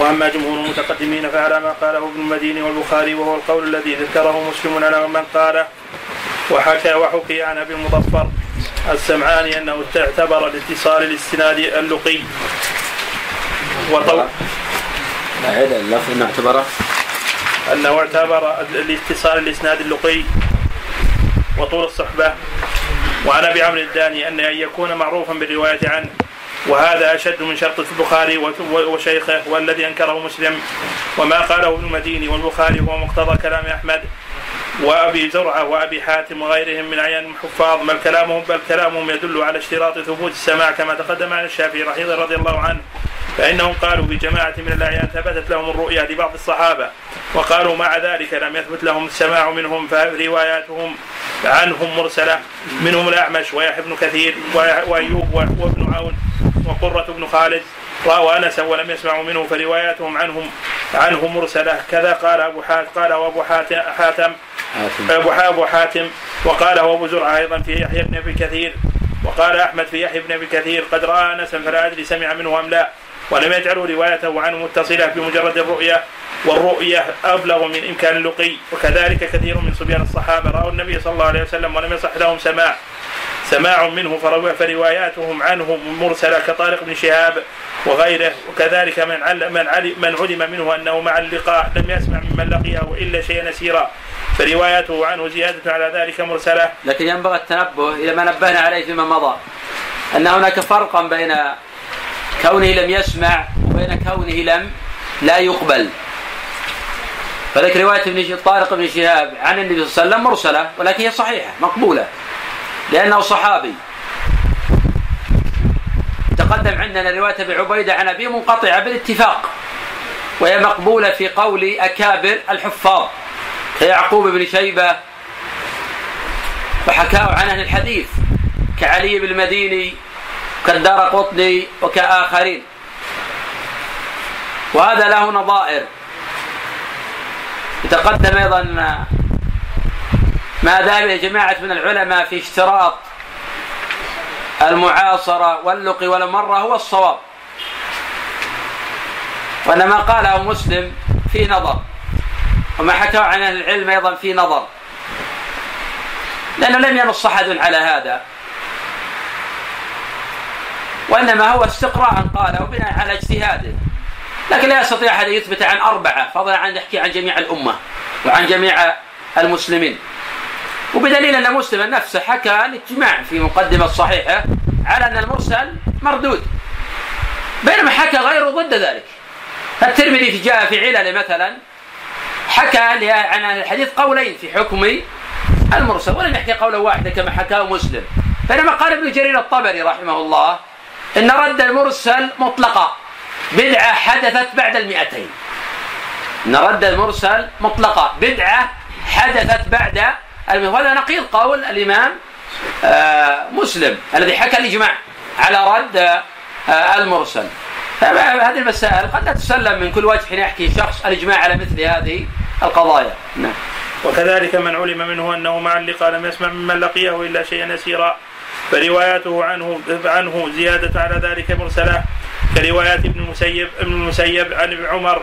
وأما جمهور المتقدمين فعلى ما قاله ابن المديني والبخاري وهو القول الذي ذكره مسلم على من قاله. وحكى وحكي عن أبي المظفر السمعاني أنه اعتبر الاتصال الاستناد اللقي. وطو لا اللفظ إنه اعتبره. أنه اعتبر الاتصال الاسناد اللقي وطول الصحبة. وعن أبي عمرو الداني أن أن يكون معروفا بالرواية عنه وهذا أشد من شرط البخاري وشيخه والذي أنكره مسلم وما قاله ابن المديني والبخاري هو مقتضى كلام أحمد وأبي زرعة وأبي حاتم وغيرهم من اعيان الحفاظ بل كلامهم بل كلامهم يدل على اشتراط ثبوت السماع كما تقدم عن الشافعي رضي الله عنه فإنهم قالوا بجماعة من الأعيان ثبتت لهم الرؤيا لبعض الصحابة وقالوا مع ذلك لم يثبت لهم السماع منهم فرواياتهم عنهم مرسلة منهم الأعمش ويحيى بن كثير وأيوب وابن عون. وقرة بن خالد رأوا أنسا ولم يسمعوا منه فرواياتهم عنهم عنه مرسلة. كذا قال أبو حاتم قال أبو حاتم حاتم أبو أبو حاتم. وقال أبو زرعة أيضا في يحيى بن أبي كثير. وقال أحمد في يحيى بن أبي كثير قد رأى أنسا فلا أدري سمع منه أم لا. ولم يجعلوا روايته عنه متصلة بمجرد الرؤية والرؤية أبلغ من إمكان اللقي وكذلك كثير من صبيان الصحابة رأوا النبي صلى الله عليه وسلم ولم يصح لهم سماع. سماع منه فرواياتهم عنه مرسلة كطارق بن شهاب وغيره وكذلك من علم من علم, من علم منه أنه مع اللقاء لم يسمع ممن لقيه إلا شيئا يسيرا فرواياته عنه زيادة على ذلك مرسلة. لكن ينبغي التنبه إلى ما نبهنا عليه فيما مضى أن هناك فرقا بين كونه لم يسمع وبين كونه لم لا يقبل. فذلك رواية ابن طارق بن شهاب عن النبي صلى الله عليه وسلم مرسلة ولكن هي صحيحة مقبولة. لأنه صحابي. تقدم عندنا رواية أبي عبيدة عن أبي منقطعة بالاتفاق وهي مقبولة في قول أكابر الحفاظ. كيعقوب بن شيبة وحكاه عن أهل الحديث كعلي بن المديني كالدار قطني وكآخرين. وهذا له نظائر. يتقدم أيضا ما إلى جماعة من العلماء في اشتراط المعاصرة واللقي والمرة هو الصواب. وأن ما قاله مسلم في نظر وما حكاه عن أهل العلم أيضا في نظر. لأنه لم ينص أحد على هذا. وإنما هو استقراء قاله بناء على اجتهاده. لكن لا يستطيع أحد يثبت عن أربعة فضلا عن يحكي عن جميع الأمة وعن جميع المسلمين. وبدليل أن مسلم نفسه حكى الاجماع في مقدمة صحيحة على أن المرسل مردود. بينما حكى غيره ضد ذلك. الترمذي جاء في علل مثلا حكى عن الحديث قولين في حكم المرسل ولم يحكي قولا واحدا كما حكاه مسلم. بينما قال ابن جرير الطبري رحمه الله إن رد المرسل مطلقا. بدعة حدثت بعد المئتين. إن رد المرسل مطلقا. بدعة حدثت بعد وهذا نقيض قول الإمام آه، مسلم الذي حكى الإجماع على رد آه، المرسل. هذه المسائل قد لا تسلم من كل وجه يحكي شخص الإجماع على مثل هذه القضايا. نعم. وكذلك من علم منه أنه مع اللقاء لم يسمع ممن لقيه إلا شيئا يسيرا. فرواياته عنه عنه زيادة على ذلك مرسلة كروايات ابن المسيب ابن المسيب عن ابن عمر.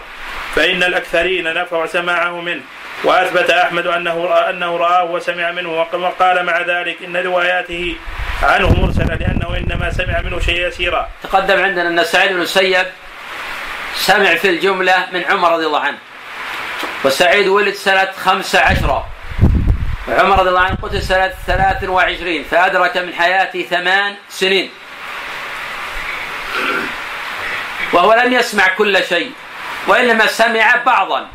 فإن الأكثرين نفوا سماعه منه. وأثبت أحمد أنه رأى أنه راه وسمع منه وقال مع ذلك إن رواياته عنه مرسلة لأنه إنما سمع منه شيء يسيرا. تقدم عندنا أن سعيد بن المسيب سمع في الجملة من عمر رضي الله عنه. وسعيد ولد سنة خمسة عشرة وعمر رضي الله عنه قتل سنة ثلاث وعشرين فأدرك من حياته ثمان سنين وهو لم يسمع كل شيء وإنما سمع بعضا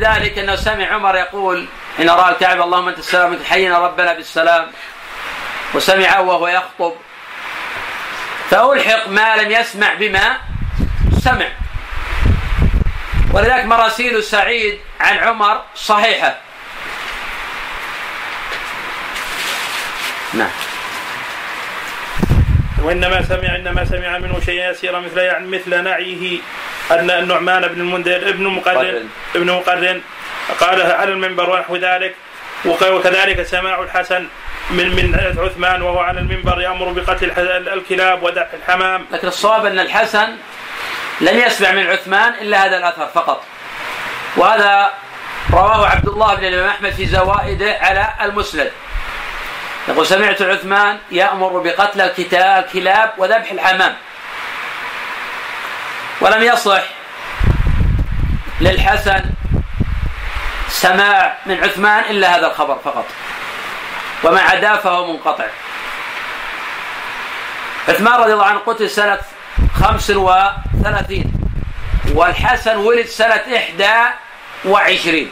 ذلك إنه سمع عمر يقول حين راى الكعبه اللهم أنت السلام حينا ربنا بالسلام. وسمعه وهو يخطب. فألحق ما لم يسمع بما سمع. ولذلك مراسيل سعيد عن عمر صحيحة. نعم. وإنما سمع إنما سمع منه شيئا يسيرا مثل يعني مثل نعيه أن النعمان بن المنذر ابن مقرن ابن مقرن. قال على المنبر ونحو ذلك. وكذلك سماع الحسن من من عثمان وهو على المنبر يأمر بقتل الكلاب ودفع الحمام. لكن الصواب أن الحسن لم يسمع من عثمان إلا هذا الأثر فقط. وهذا رواه عبد الله بن الإمام أحمد في زوائده على المسند. يقول سمعت عثمان يأمر بقتل الكلاب وذبح الحمام. ولم يصح للحسن سماع من عثمان إلا هذا الخبر فقط. وما عداه فهو منقطع. عثمان رضي الله عنه قتل سنة خمس وثلاثين والحسن ولد سنة إحدى وعشرين.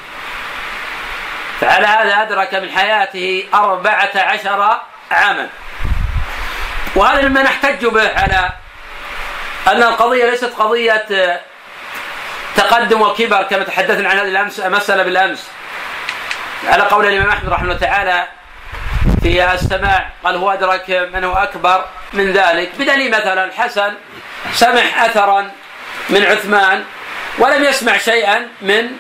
فعلى هذا أدرك من حياته أربعة عشر عاما؟ وهذا مما نحتج به على أن القضية ليست قضية تقدم وكبر كما تحدثنا عن هذه الأمس مسألة بالأمس. على قول الإمام أحمد رحمه الله تعالى في السماع قال هو أدرك من هو أكبر من ذلك. بدليل مثلا الحسن سمع أثرا من عثمان ولم يسمع شيئا من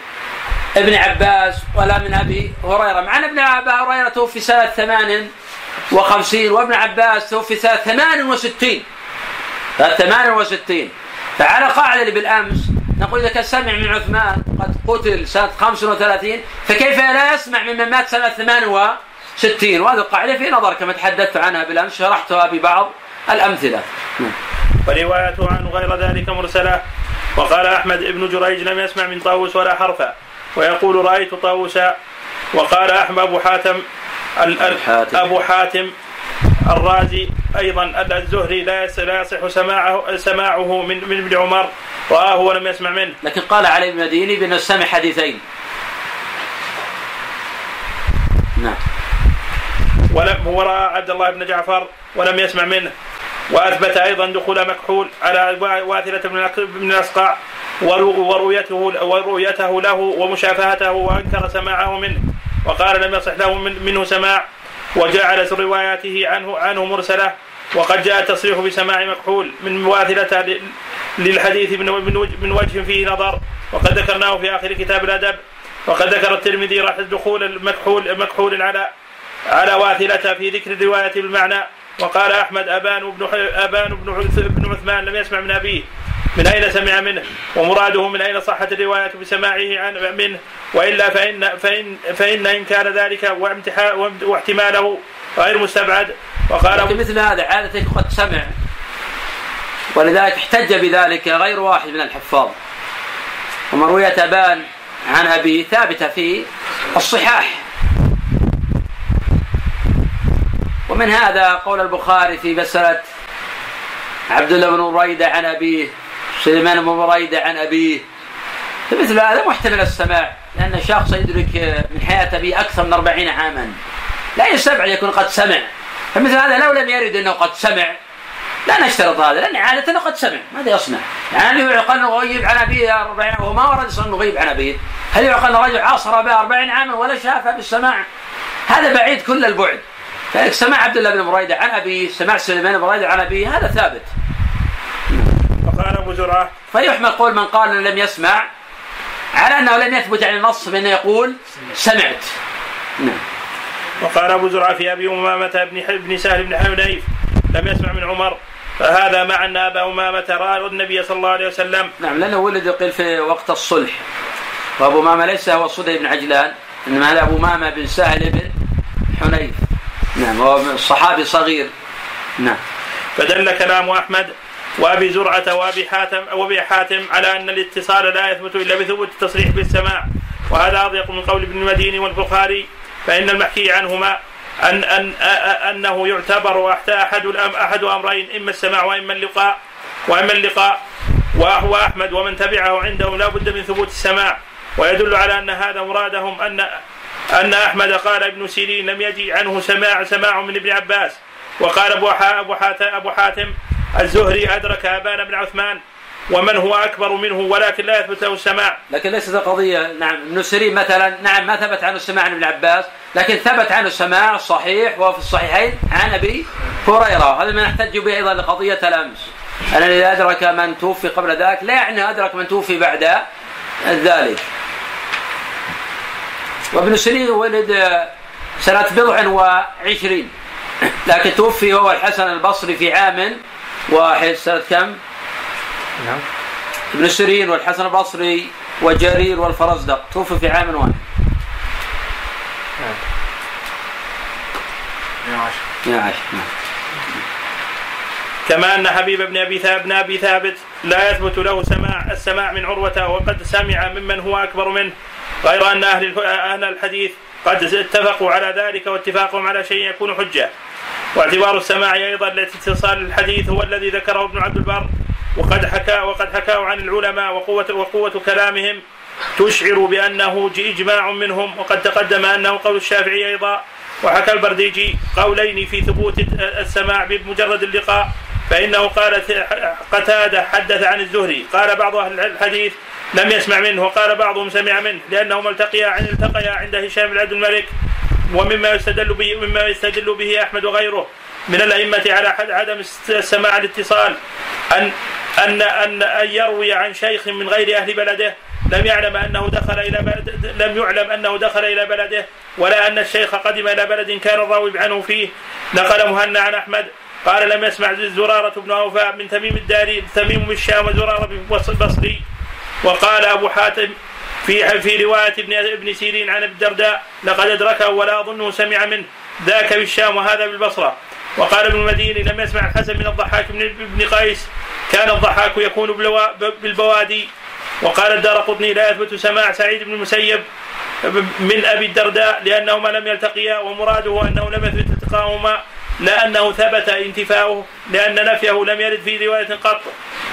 ابن عباس ولا من أبي هريرة. مع أن ابن أبي هريرة توفي سنة ثمان وخمسين وابن عباس توفي سنة ثمان وستين. ثمان وستين. فعلى قاعدة اللي بالأمس نقول إذا كان سمع من عثمان قد قتل سنة 35 فكيف لا يسمع ممن مات سنة 68 وهذه القاعدة في نظر كما تحدثت عنها بالأمس شرحتها ببعض الأمثلة. وروايته عنه غير ذلك مرسلة وقال أحمد ابن جريج لم يسمع من طاووس ولا حرفا. ويقول رأيت طاووسا وقال أحمد أبو حاتم أبو حاتم الرازي أيضا الزهري لا لا يصح سماعه سماعه من من ابن عمر رآه ولم يسمع منه. لكن قال علي المديني بأنه سمع حديثين. نعم. ولم ورأى عبد الله بن جعفر ولم يسمع منه وأثبت أيضا دخول مكحول على واثلة بن الأسقع ورؤيته ورؤيته له ومشافهته وأنكر سماعه منه وقال لم يصح له من منه سماع وجعل رواياته عنه عنه مرسله وقد جاء التصريح بسماع مكحول من واثلة للحديث من وجه فيه نظر وقد ذكرناه في آخر كتاب الأدب وقد ذكر الترمذي راح دخول المكحول مكحول على على واثلة في ذكر الرواية بالمعنى وقال أحمد أبان بن أبان بن عثمان لم يسمع من أبيه من أين سمع منه؟ ومراده من أين صحت الرواية بسماعه عن منه؟ وإلا فان فان فإن انكار ذلك واحتماله غير مستبعد. وقال مثل هذا عادة قد سمع. ولذلك احتج بذلك غير واحد من الحفاظ. ومروية أبان عن أبيه ثابتة في الصحاح. ومن هذا قول البخاري في مسألة عبد الله بن بريدة عن أبيه سليمان بن بريدة عن أبيه. فمثل هذا محتمل السماع لأن شخص يدرك من حياة أبيه أكثر من أربعين عاما. لا يستبعد يكون قد سمع. فمثل هذا لو لم يرد أنه قد سمع لا نشترط هذا لأن عادة قد سمع. ماذا يصنع؟ يعني يعقل أنه غيب عن أبيه 40 وهو ما ورد أنه غيب عن أبيه. هل يعقل أنه رجل عاصر أباه 40 عاما ولا شافه بالسماع؟ هذا بعيد كل البعد. فلذلك سمع عبد الله بن بريدة عن أبيه سمع سليمان بن بريدة عن أبيه هذا ثابت. وقال أبو زرعة فيحمل قول من قال أنه لم يسمع على أنه لم يثبت عن النص بأنه يقول سمعت. نعم. وقال أبو زرعة في أبي أمامة بن بن سهل بن حنيف لم يسمع من عمر فهذا مع أن أبا أمامة رأى النبي صلى الله عليه وسلم. نعم لأنه ولد قيل في وقت الصلح. وأبو أمامة ليس هو صدي بن عجلان إنما هذا أبو أمامة بن سهل بن حنيف. نعم هو صحابي صغير. نعم. فدل كلام أحمد وأبي زرعة وأبي حاتم وأبي حاتم على أن الاتصال لا يثبت إلا بثبوت التصريح بالسماع. وهذا أضيق من قول ابن المديني والبخاري فإن المحكي عنهما أن أن أنه يعتبر أحد أحد أمرين إما السماع وإما اللقاء وإما اللقاء. وهو أحمد ومن تبعه عندهم لا بد من ثبوت السماع. ويدل على أن هذا مرادهم أن أن أحمد قال ابن سيرين لم يجي عنه سماع سماع من ابن عباس. وقال أبو أبو حاتم, أبو حاتم الزهري أدرك أبان بن عثمان ومن هو أكبر منه ولكن لا يثبت له السماع. لكن ليست القضية نعم ابن سيرين مثلا نعم ما ثبت عنه السماع عن ابن عباس لكن ثبت عنه السماع صحيح وهو في الصحيحين عن أبي هريرة. هذا ما نحتج به أيضا لقضية الأمس. أن إذا أدرك من توفي قبل ذلك لا يعني أدرك من توفي بعد ذلك. وابن سيرين ولد سنة بضع وعشرين لكن توفي هو الحسن البصري في عام واحد سنة كم؟ نعم. ابن سيرين والحسن البصري وجرير والفرزدق. توفوا في عام واحد. 110 كما أن حبيب بن أبي ثابت بن أبي ثابت لا يثبت له سماع السماع من عروة وقد سمع ممن هو أكبر منه غير أن أهل أهل الحديث قد اتفقوا على ذلك واتفاقهم على شيء يكون حجة. واعتبار السماع أيضا اتصال الحديث هو الذي ذكره ابن عبد البر. وقد حكى وقد حكاه عن العلماء وقوة وقوة كلامهم. تشعر بأنه إجماع منهم وقد تقدم أنه قول الشافعي أيضا. وحكى البرديجي قولين في ثبوت السماع بمجرد اللقاء. فإنه قال قتادة حدث عن الزهري. قال بعض أهل الحديث لم يسمع منه وقال بعضهم سمع منه لانهما التقيا التقيا عند هشام بن عبد الملك. ومما يستدل به مما يستدل به أحمد وغيره من الأئمة على عدم السماع الاتصال. ان ان ان أن يروي عن شيخ من غير أهل بلده. لم يعلم أنه دخل إلى بلد لم يعلم أنه دخل إلى بلده ولا أن الشيخ قدم إلى بلد كان الراوي عنه فيه. نقل مهنا عن أحمد. قال لم يسمع زرارة بن أوفاء من تميم الداري تميم الشام وزرارة بن بصري. وقال أبو حاتم في في رواية ابن ابن سيرين عن ابي الدرداء لقد أدركه ولا أظنه سمع منه ذاك بالشام وهذا بالبصرة. وقال ابن المديني لم يسمع الحسن من الضحاك بن قيس كان الضحاك يكون بالبوادي. وقال الدار قطني لا يثبت سماع سعيد بن المسيب من أبي الدرداء لأنهما لم يلتقيا ومراده أنه لم يثبت التقاهما لا أنه ثبت انتفاؤه لأن نفيه لم يرد في رواية قط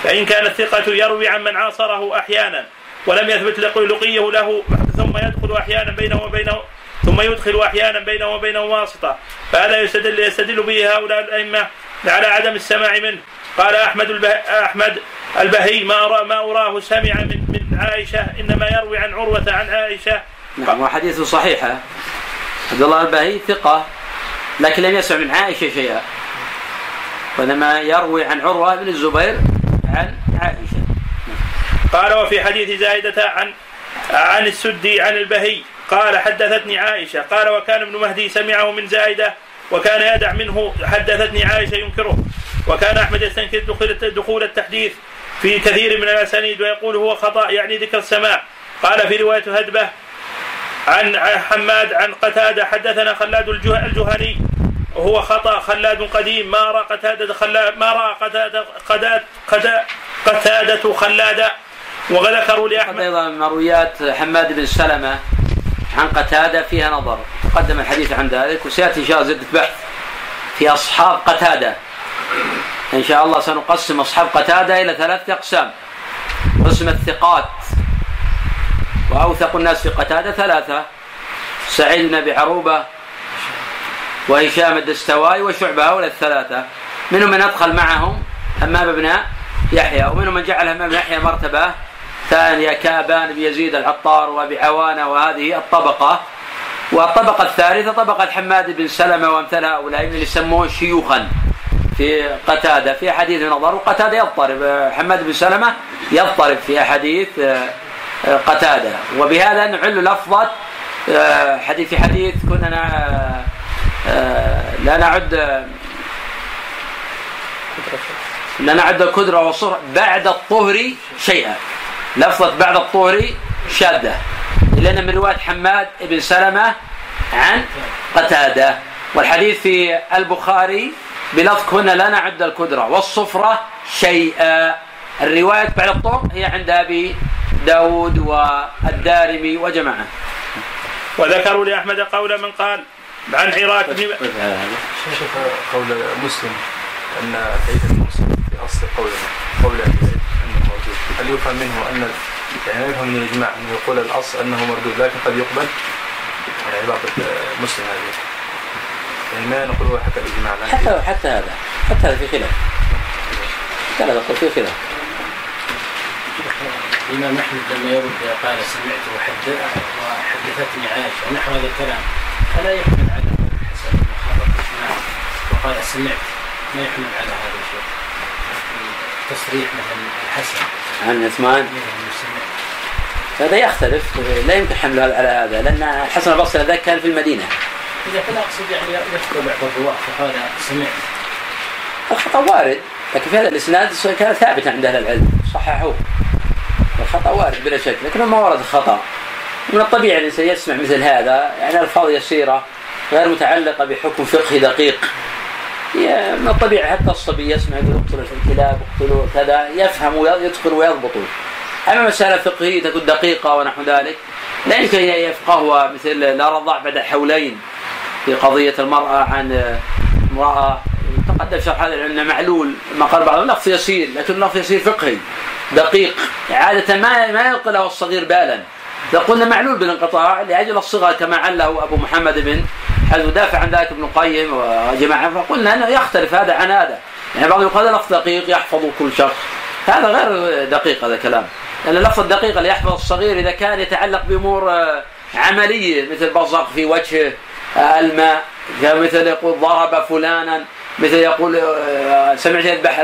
فإن كان الثقة يروي عن من عاصره أحيانا. ولم يثبت لقيه له ثم يدخل أحيانا بينه وبينه ثم يدخل أحيانا بينه وبينه واسطة. فهذا يستدل يستدل به هؤلاء الأئمة على عدم السماع منه. قال أحمد البه... أحمد البهي ما أرى ما أراه سمع من من عائشة إنما يروي عن عروة عن عائشة. نعم وحديث صحيحه عبد الله البهي ثقة لكن لم يسمع من عائشة شيئا. وإنما يروي عن عروة بن الزبير عن قال وفي حديث زائدة عن عن السدي عن البهي قال حدثتني عائشة. قال وكان ابن مهدي سمعه من زائدة وكان يدع منه حدثتني عائشة ينكره. وكان أحمد يستنكر دخول التحديث في كثير من الأسانيد ويقول هو خطأ يعني ذكر السماع. قال في رواية هدبة عن حماد عن قتادة حدثنا خلاد الجهني وهو خطأ خلاد قديم ما رأى قتادة خلاد ما رأى قتادة قتادة قتادة خلادة. وذكروا لأحمد. أيضا مرويات حماد بن سلمة عن قتادة فيها نظر. تقدم الحديث عن ذلك وسيأتي إن شاء الله زدة بحث في أصحاب قتادة. إن شاء الله سنقسم أصحاب قتادة إلى ثلاثة أقسام. قسم الثقات وأوثق الناس في قتادة ثلاثة سعيد بن أبي عروبة وهشام الدستواي وشعبة هؤلاء الثلاثة. منهم من أدخل معهم همام بن يحيى ومنهم من جعل همام بن يحيى مرتبة ثانية كابان بن يزيد العطار وأبي عوانة وهذه الطبقة. والطبقة الثالثة طبقة حماد بن سلمة وأمثال هؤلاء اللي يسمون شيوخا. في قتادة في حديث نظر وقتادة يضطرب. حماد بن سلمة يضطرب في أحاديث قتادة. وبهذا نعل لفظة حديث في حديث كنا لا نعد لا نعد الكدرة والصهر بعد الطهر شيئا. لفظة بعد الطهر شاذة لأن من رواية حماد بن سلمة عن قتادة. والحديث في البخاري بلفظ كنا لا نعد الكدرة. والصفرة شيئا. الرواية بعد الطهر هي عند أبي داود والدارمي وجماعة. وذكروا لأحمد قول من قال عن عراك بن شوف قول مسلم أن فائدة مسلم في أصل قوله قول أنه هل يفهم منه أن يعني يفهم من الإجماع أنه يقول الأصل أنه مردود لكن قد يقبل. على عبارة مسلم هذه. يعني ما نقول هو حتى الإجماع حتى حتى هذا. حتى هذا في خلاف. حتى هذا في خلاف. الإمام أحمد لما يرد قال سمعت وحدثتني عائشة ونحو هذا الكلام. فلا يحمل على حسن المخالفة وقال سمعت ما يحمل على هذا الشيء. تصريح مثلا الحسن. عن عثمان. هذا يختلف. لا يمكن حمله على هذا لأن الحسن البصري ذاك كان في المدينة. إذا كان أقصد يعني يذكر بعض الرواة فقال سمعت. الخطأ وارد لكن في هذا الإسناد كان ثابتا عند أهل العلم صححوه. الخطأ وارد بلا شك لكنه ما ورد خطأ من الطبيعي الإنسان يسمع مثل هذا يعني ألفاظ يسيرة غير متعلقة بحكم فقهي دقيق. من الطبيعي حتى الصبي يسمع يقول اقتلوا الكلاب اقتلوا كذا يفهم ويتقن ويضبط أما مسألة فقهية تكون دقيقة ونحو ذلك. لا يمكن أن يفقهها مثل لا رضع بعد حولين في قضية المرأة عن امرأة. تقدم شرح هذا أن معلول ما قال بعض لفظ يسير لكن لفظ يسير فقهي. دقيق. عادة ما ما يلقي له الصغير بالا. إذا قلنا معلول بالانقطاع لأجل الصغر كما عله أبو محمد بن حزم دافع عن ذلك ابن القيم وجماعة فقلنا أنه يختلف هذا عن هذا. يعني بعض يقول هذا لفظ دقيق يحفظ كل شخص. هذا غير دقيق هذا الكلام لأن اللفظ الدقيق اللي يحفظ الصغير إذا كان يتعلق بأمور آه، عملية مثل بصق في وجهه آه، الماء. مثل يقول ضرب فلانا مثل يقول آه، سمعت يذبح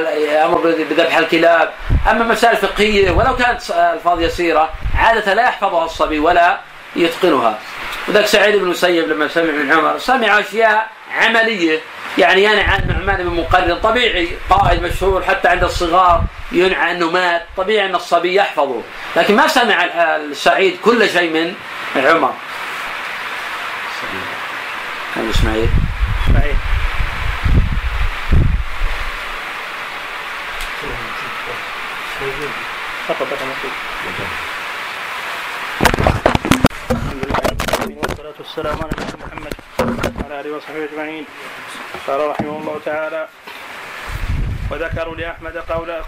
أمر بذبح الكلاب. أما مسائل فقهية ولو كانت ألفاظ يسيرة عادة لا يحفظها الصبي ولا يتقنها. وذاك سعيد بن المسيب لما سمع من عمر سمع أشياء عملية. يعني ينعى عن نعمان بن مقرن طبيعي قائد مشهور حتى عند الصغار ينعى أنه مات طبيعي أن الصبي يحفظه. لكن ما سمع السعيد كل شيء من عمر. هذا إسماعيل؟ إسماعيل. فقط. والصلاة والسلام على نبينا محمد وعلى آله وصحبه أجمعين. قال رحمه الله تعالى وذكروا لأحمد قول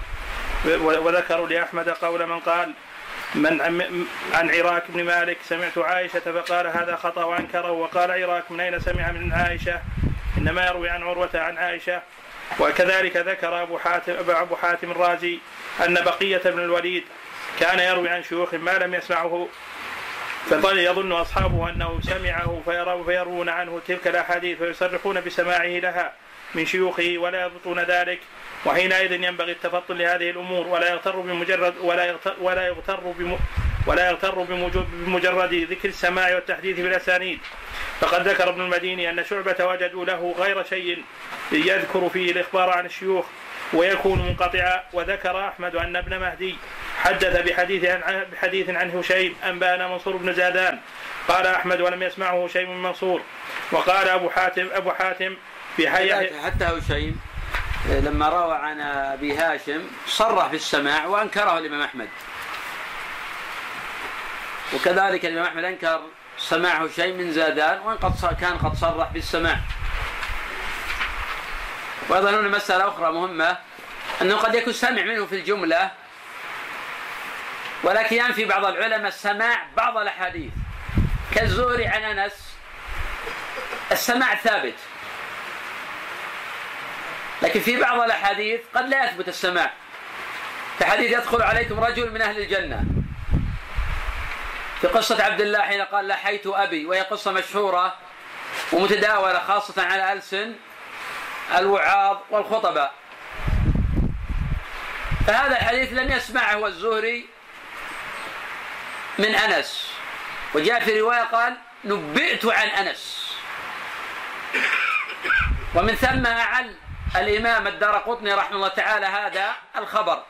وذكروا لأحمد قول من قال من عن عراك بن مالك سمعت عائشة فقال هذا خطأ وأنكره وقال عراك من أين سمع من عائشة؟ إنما يروي عن عروة عن عائشة. وكذلك ذكر أبو حاتم أبو حاتم الرازي أن بقية بن الوليد كان يروي عن شيوخ ما لم يسمعه فظل يظن أصحابه أنه سمعه فيروون عنه تلك الأحاديث ويصرحون بسماعه لها من شيوخه ولا يضبطون ذلك وحينئذ ينبغي التفطن لهذه الأمور ولا يغتر بمجرد ولا يغتر ولا يغتر بم ولا يغتر بمجرد ذكر السماع والتحديث بالأسانيد. فقد ذكر ابن المديني أن شعبة وجدوا له غير شيء يذكر فيه الإخبار عن الشيوخ ويكون منقطعا وذكر أحمد أن ابن مهدي حدث بحديث عن بحديث عن هشيم انبانا منصور بن زادان. قال أحمد ولم يسمعه هشيم من منصور. وقال أبو حاتم أبو حاتم في حي حتى هشيم لما روى عن أبي هاشم صرح بالسماع وأنكره الإمام أحمد. وكذلك الإمام أحمد أنكر سماعه شيء من زادان وإن قد كان قد صرح بالسماع وأيضا هنا مسألة أخرى مهمة أنه قد يكون سمع منه في الجملة ولكن ينفي بعض العلماء سماع بعض الأحاديث. كالزهري عن أنس السماع ثابت. لكن في بعض الأحاديث قد لا يثبت السماع. كحديث يدخل عليكم رجل من أهل الجنة. في قصة عبد الله حين قال لحيت أبي وهي قصة مشهورة ومتداولة خاصة على ألسن الوعاظ والخطباء. فهذا الحديث لم يسمعه الزهري من أنس. وجاء في رواية قال نبئت عن أنس. ومن ثم أعل الإمام الدار قطني رحمه الله تعالى هذا الخبر.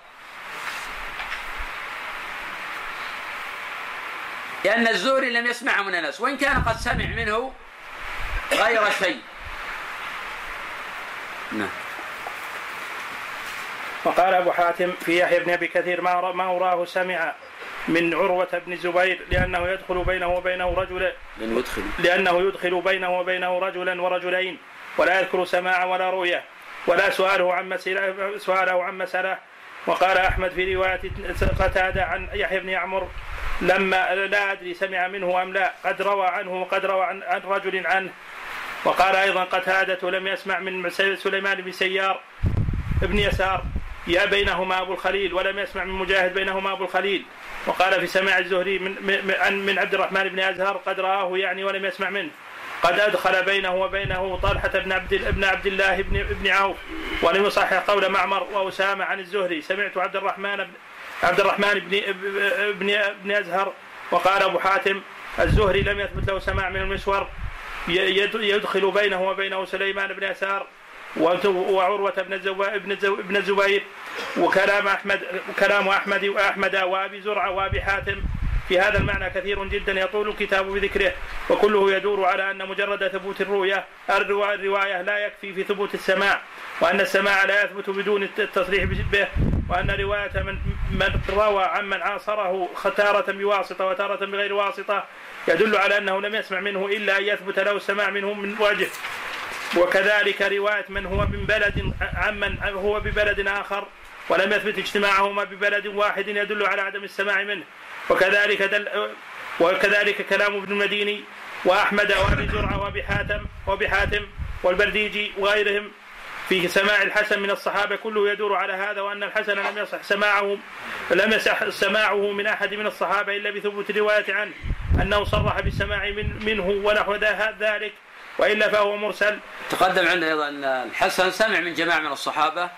لأن الزهري لم يسمعه من أنس. وإن كان قد سمع منه غير شيء. نعم. وقال أبو حاتم في يحيى بن أبي كثير ما ما أراه سمع من عروة بن الزبير لأنه يدخل بينه وبينه رجلا لأنه يدخل. لأنه يدخل بينه وبينه رجلا ورجلين ولا يذكر سماعا ولا رؤية ولا سؤاله عن مسألة سؤاله عن مسألة. وقال أحمد في رواية قتادة عن يحيى بن يعمر لما لا أدري سمع منه أم لا قد روى عنه وقد روى عن, عن رجل عنه. وقال أيضا قتادة لم يسمع من سليمان بن سيار ابن يسار. يا بينهما أبو الخليل ولم يسمع من مجاهد بينهما أبو الخليل. وقال في سماع الزهري من, من, عبد الرحمن بن أزهر قد رآه يعني ولم يسمع منه. قد أدخل بينه وبينه طلحة بن عبد ابن عبد الله بن ابن عوف ولم يصحح قول معمر وأسامة عن الزهري. سمعت عبد الرحمن بن عبد الرحمن بن ابن ابن أزهر وقال أبو حاتم الزهري لم يثبت له سماع من المسور يدخل بينه وبينه سليمان بن يسار وعروة بن ابن الزبير وكلام أحمد كلام أحمد وأحمد وأبي زرعة وأبي حاتم. في هذا المعنى كثير جدا يطول الكتاب بذكره وكله يدور على أن مجرد ثبوت الرؤية الرواية لا يكفي في ثبوت السماع وأن السماع لا يثبت بدون التصريح به وأن رواية من من روى عمن عاصره تارة بواسطة وتارة بغير واسطة يدل على أنه لم يسمع منه إلا أن يثبت له السماع منه من وجه. وكذلك رواية من هو من بلد عمن هو ببلد آخر ولم يثبت اجتماعهما ببلد واحد يدل على عدم السماع منه. وكذلك دل وكذلك كلام ابن المديني وأحمد وأبي زرعة وابي حاتم وابي حاتم والبرديجي وغيرهم في سماع الحسن من الصحابة كله يدور على هذا وأن الحسن لم يصح سماعه لم يصح سماعه من أحد من الصحابة إلا بثبوت الروايه عنه أنه صرح بالسماع من منه ونحو ذلك وإلا فهو مرسل. تقدم عندنا أيضا أن الحسن سمع من جماعة من الصحابة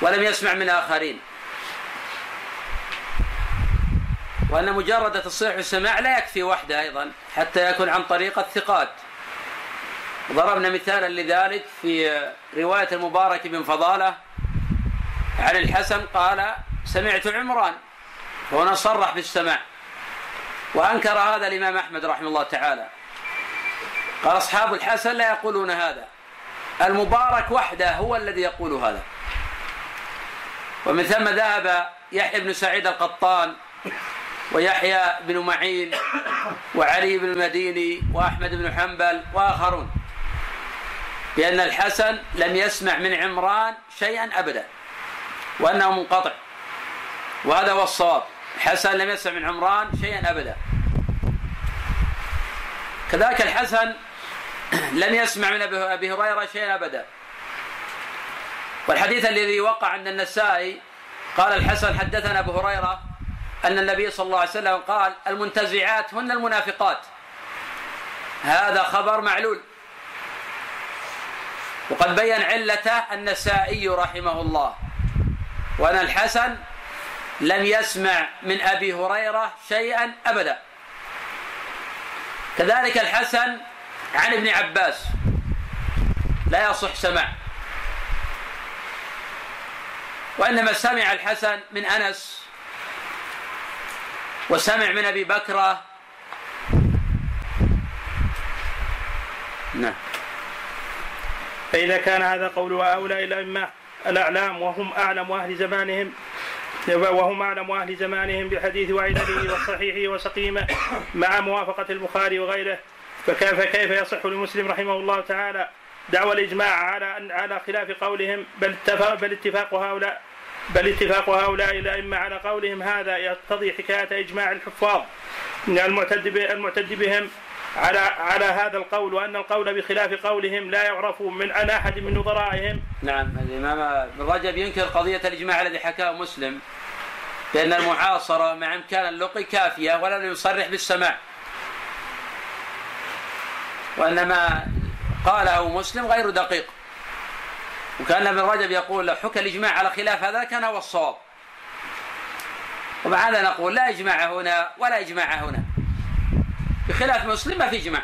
ولم يسمع من آخرين. وأن مجرد تصريح السماع لا يكفي وحده أيضا حتى يكون عن طريق الثقات ضربنا مثالا لذلك في رواية المبارك بن فضالة عن الحسن قال سمعت عمران وهنا صرح بالسماع وأنكر هذا الإمام أحمد رحمه الله تعالى قال أصحاب الحسن لا يقولون هذا. المبارك وحده هو الذي يقول هذا. ومن ثم ذهب يحيى بن سعيد القطان ويحيى بن معين وعلي بن المديني وأحمد بن حنبل وآخرون. بأن الحسن لم يسمع من عمران شيئا أبدا وأنه منقطع. وهذا هو الصواب. الحسن لم يسمع من عمران شيئا أبدا. كذلك الحسن لم يسمع من أبي هريرة شيئا أبدا. والحديث الذي وقع عند النسائي قال الحسن حدثنا أبو هريرة أن النبي صلى الله عليه وسلم قال المنتزعات هن المنافقات. هذا خبر معلول. وقد بين علته النسائي رحمه الله. وأن الحسن لم يسمع من أبي هريرة شيئا أبدا. كذلك الحسن عن ابن عباس. لا يصح سماع. وإنما سمع الحسن من أنس وسمع من أبي بكر. نعم. فإذا كان هذا قول هؤلاء الأئمة الأعلام وهم أعلم أهل زمانهم وهم أعلم أهل زمانهم بحديث وعدله وصحيحه وسقيمه مع موافقة البخاري وغيره فكيف كيف يصح لمسلم رحمه الله تعالى دعوى الإجماع على على خلاف قولهم بل اتفاق بل اتفاق هؤلاء بل اتفاق هؤلاء الأئمة على قولهم هذا يقتضي حكاية إجماع الحفاظ المعتد المعتد بهم على على هذا القول وأن القول بخلاف قولهم لا يعرف من عن أحد من نظرائهم. نعم الإمام ابن رجب ينكر قضية الإجماع الذي حكاه مسلم بأن المعاصرة مع إمكان اللقي كافية ولم يصرح بالسماع. وأن ما قاله مسلم غير دقيق. وكان ابن رجب يقول لو حكى الإجماع على خلاف هذا كان هو الصواب. ومع هذا نقول لا إجماع هنا ولا إجماع هنا. بخلاف مسلم ما في إجماع.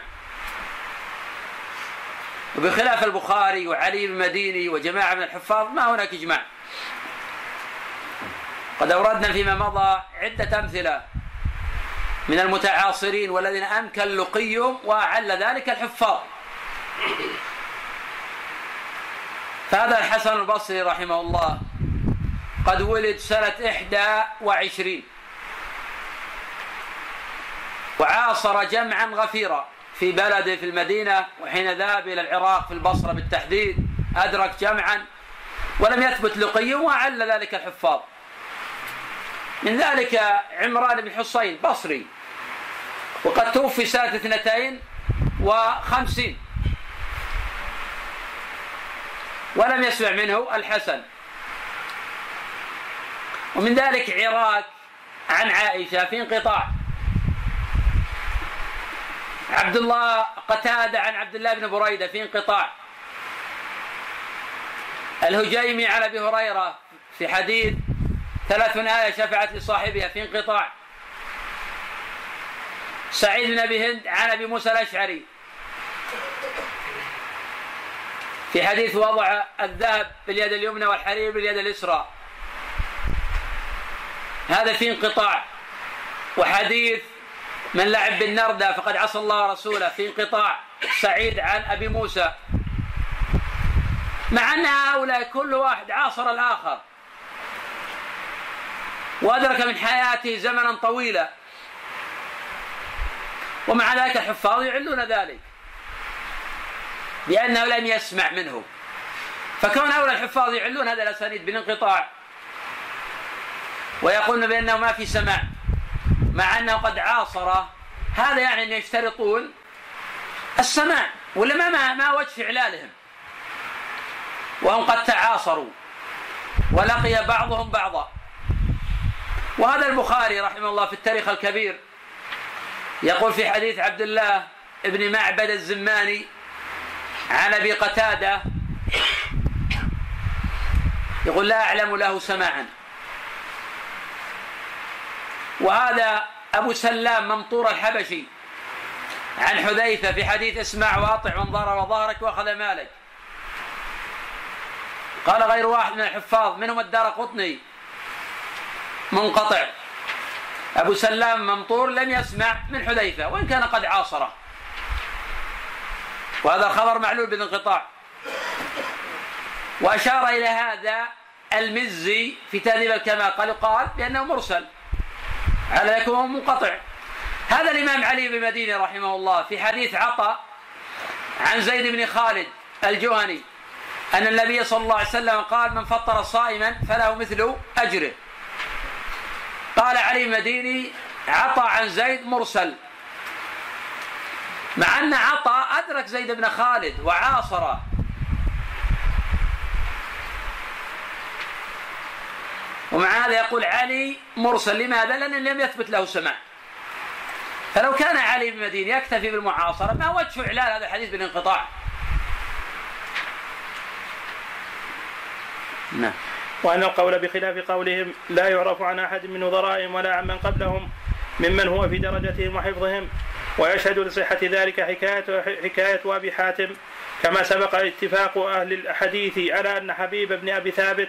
وبخلاف البخاري وعلي المديني وجماعة من الحفاظ ما هناك إجماع. قد أوردنا فيما مضى عدة أمثلة. من المتعاصرين والذين أمكن لقيهم وأعل ذلك الحفاظ. فهذا الحسن البصري رحمه الله قد ولد سنة إحدى وعشرين. وعاصر جمعا غفيرا في بلده في المدينة وحين ذهب إلى العراق في البصرة بالتحديد أدرك جمعا ولم يثبت لقي وعل ذلك الحفاظ. من ذلك عمران بن حصين بصري وقد توفي سنة اثنتين وخمسين. ولم يسمع منه الحسن. ومن ذلك عراك عن عائشة في انقطاع. عبد الله قتادة عن عبد الله بن بريدة في انقطاع. الهجيمي عن أبي هريرة في حديث ثلاث آية شفعت لصاحبها في انقطاع. سعيد بن أبي هند عن أبي موسى الأشعري. في حديث وضع الذهب باليد اليمنى والحرير باليد اليسرى. هذا في انقطاع. وحديث من لعب بالنردة فقد عصى الله ورسوله في انقطاع. سعيد عن أبي موسى. مع أن هؤلاء كل واحد عاصر الآخر. وأدرك من حياته زمنا طويلا. ومع ذلك الحفاظ يعلون ذلك. لأنه لم يسمع منه. فكون هؤلاء الحفاظ يعلون هذا الأسانيد بالانقطاع. ويقولون بأنه ما في سماع. مع أنه قد عاصر. هذا يعني أن يشترطون السماع. ولا ما, ما وجه إعلالهم وهم قد تعاصروا. ولقي بعضهم بعضا. وهذا البخاري رحمه الله في التاريخ الكبير يقول في حديث عبد الله بن معبد الزماني عن أبي قتادة يقول لا أعلم له سماعا. وهذا أبو سلام ممطور الحبشي عن حذيفة في حديث اسمع وأطع من ضرر ظهرك وأخذ مالك. قال غير واحد من الحفاظ منهم الدار قطني. منقطع. أبو سلام ممطور لم يسمع من حذيفة وإن كان قد عاصره. وهذا الخبر معلول بالانقطاع. وأشار إلى هذا المزي في تهذيب الكمال قال يقال بأنه مرسل. على يكون منقطع. هذا الإمام علي بن مدينة رحمه الله في حديث عطاء عن زيد بن خالد الجهني أن النبي صلى الله عليه وسلم قال من فطر صائما فله مثل أجره. قال علي المديني عطى عن زيد مرسل. مع أن عطى أدرك زيد بن خالد وعاصره. ومع هذا يقول علي مرسل لماذا؟ لأن لم يثبت له سماع. فلو كان علي بن مدين يكتفي بالمعاصرة ما وجه إعلان هذا الحديث بالانقطاع؟ نعم. وأن القول بخلاف قولهم لا يعرف عن أحد من نظرائهم ولا عن من قبلهم ممن هو في درجتهم وحفظهم ويشهد لصحة ذلك حكاية حكاية أبي حاتم كما سبق اتفاق أهل الحديث على أن حبيب بن أبي ثابت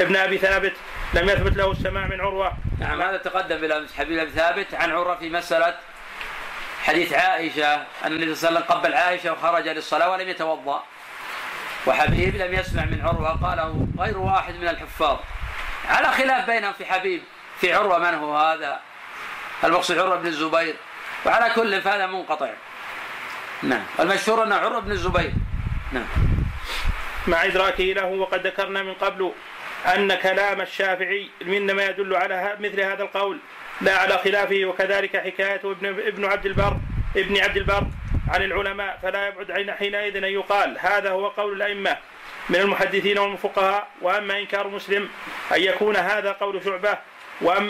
ابن أبي ثابت لم يثبت له السماع من عروة. نعم هذا تقدم بالأمس حبيب أبي ثابت عن عروة في مسألة حديث عائشة أن النبي صلى الله عليه وسلم قبل عائشة وخرج للصلاة ولم يتوضأ. وحبيب لم يسمع من عروة قاله غير واحد من الحفاظ. على خلاف بينهم في حبيب في عروة من هو هذا؟ المقصود عروة بن الزبير. وعلى كل فهذا منقطع. نعم. المشهور أنه عروة بن الزبير. نعم. مع إدراكه له وقد ذكرنا من قبل أن كلام الشافعي إنما يدل على مثل هذا القول. لا على خلافه وكذلك حكاية ابن ابن عبد البر ابن عبد البر عن العلماء فلا يبعد حينئذ أن يقال. هذا هو قول الأئمة من المحدثين والفقهاء وأما إنكار مسلم أن يكون هذا قول شعبة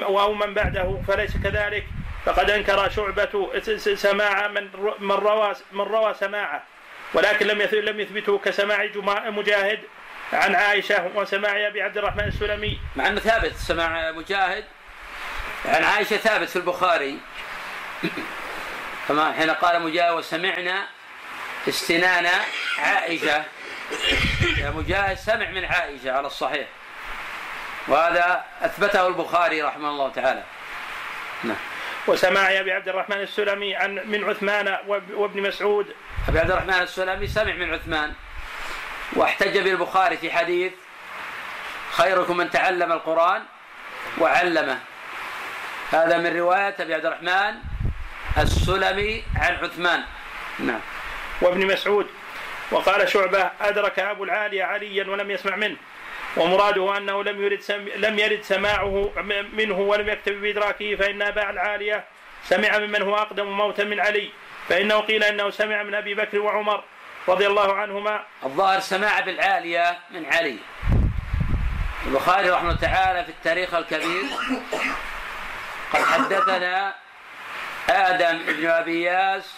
أو من بعده فليس كذلك. فقد أنكر شعبة سماع من من روى من روى سماعه. ولكن لم لم يثبته كسماع مجاهد عن عائشة وسماع أبي عبد الرحمن السلمي. مع أنه ثابت سماع مجاهد عن عائشة ثابت في البخاري. كما حين قال مجاهد وسمعنا استنان عائشة. يا مجاهد سمع من عائشة على الصحيح. وهذا أثبته البخاري رحمه الله تعالى. نعم. وسماع أبي عبد الرحمن السلمي عن من عثمان وابن مسعود. أبي عبد الرحمن السلمي سمع من عثمان. واحتج بالبخاري في حديث خيركم من تعلم القرآن وعلمه. هذا من رواية أبي عبد الرحمن السلمي عن عثمان. نعم. وابن مسعود. وقال شعبة أدرك أبو العالية عليا ولم يسمع منه. ومراده أنه لم يرد سم لم يرد سماعه منه ولم يكتب بإدراكه فإن أبا العالية سمع ممن هو أقدم موتا من علي. فإنه قيل أنه سمع من أبي بكر وعمر رضي الله عنهما. الظاهر سماع بالعالية من علي. البخاري رحمه الله تعالى في التاريخ الكبير. قد حدثنا آدم بن أبي ياس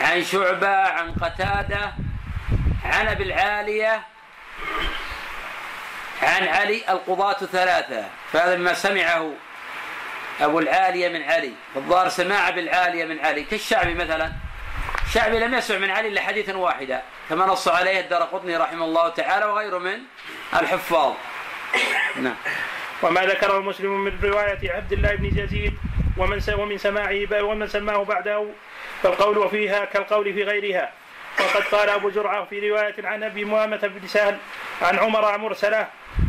عن شعبة عن قتادة عن أبي العالية عن علي القضاة ثلاثة. فهذا مما سمعه أبو العالية من علي. الظاهر سماع بالعالية من علي. كالشعبي مثلا. الشعبي لم يسمع من علي إلا حديثا واحدا. كما نص عليه الدرقطني رحمه الله تعالى وغيره من الحفاظ. نعم. وما ذكره مسلم من رواية عبد الله بن يزيد ومن ومن سماعه ومن سماه بعده فالقول وفيها كالقول في غيرها. وقد قال أبو زرعة في رواية عن أبي مؤامة بن سهل عن عمر مرسلة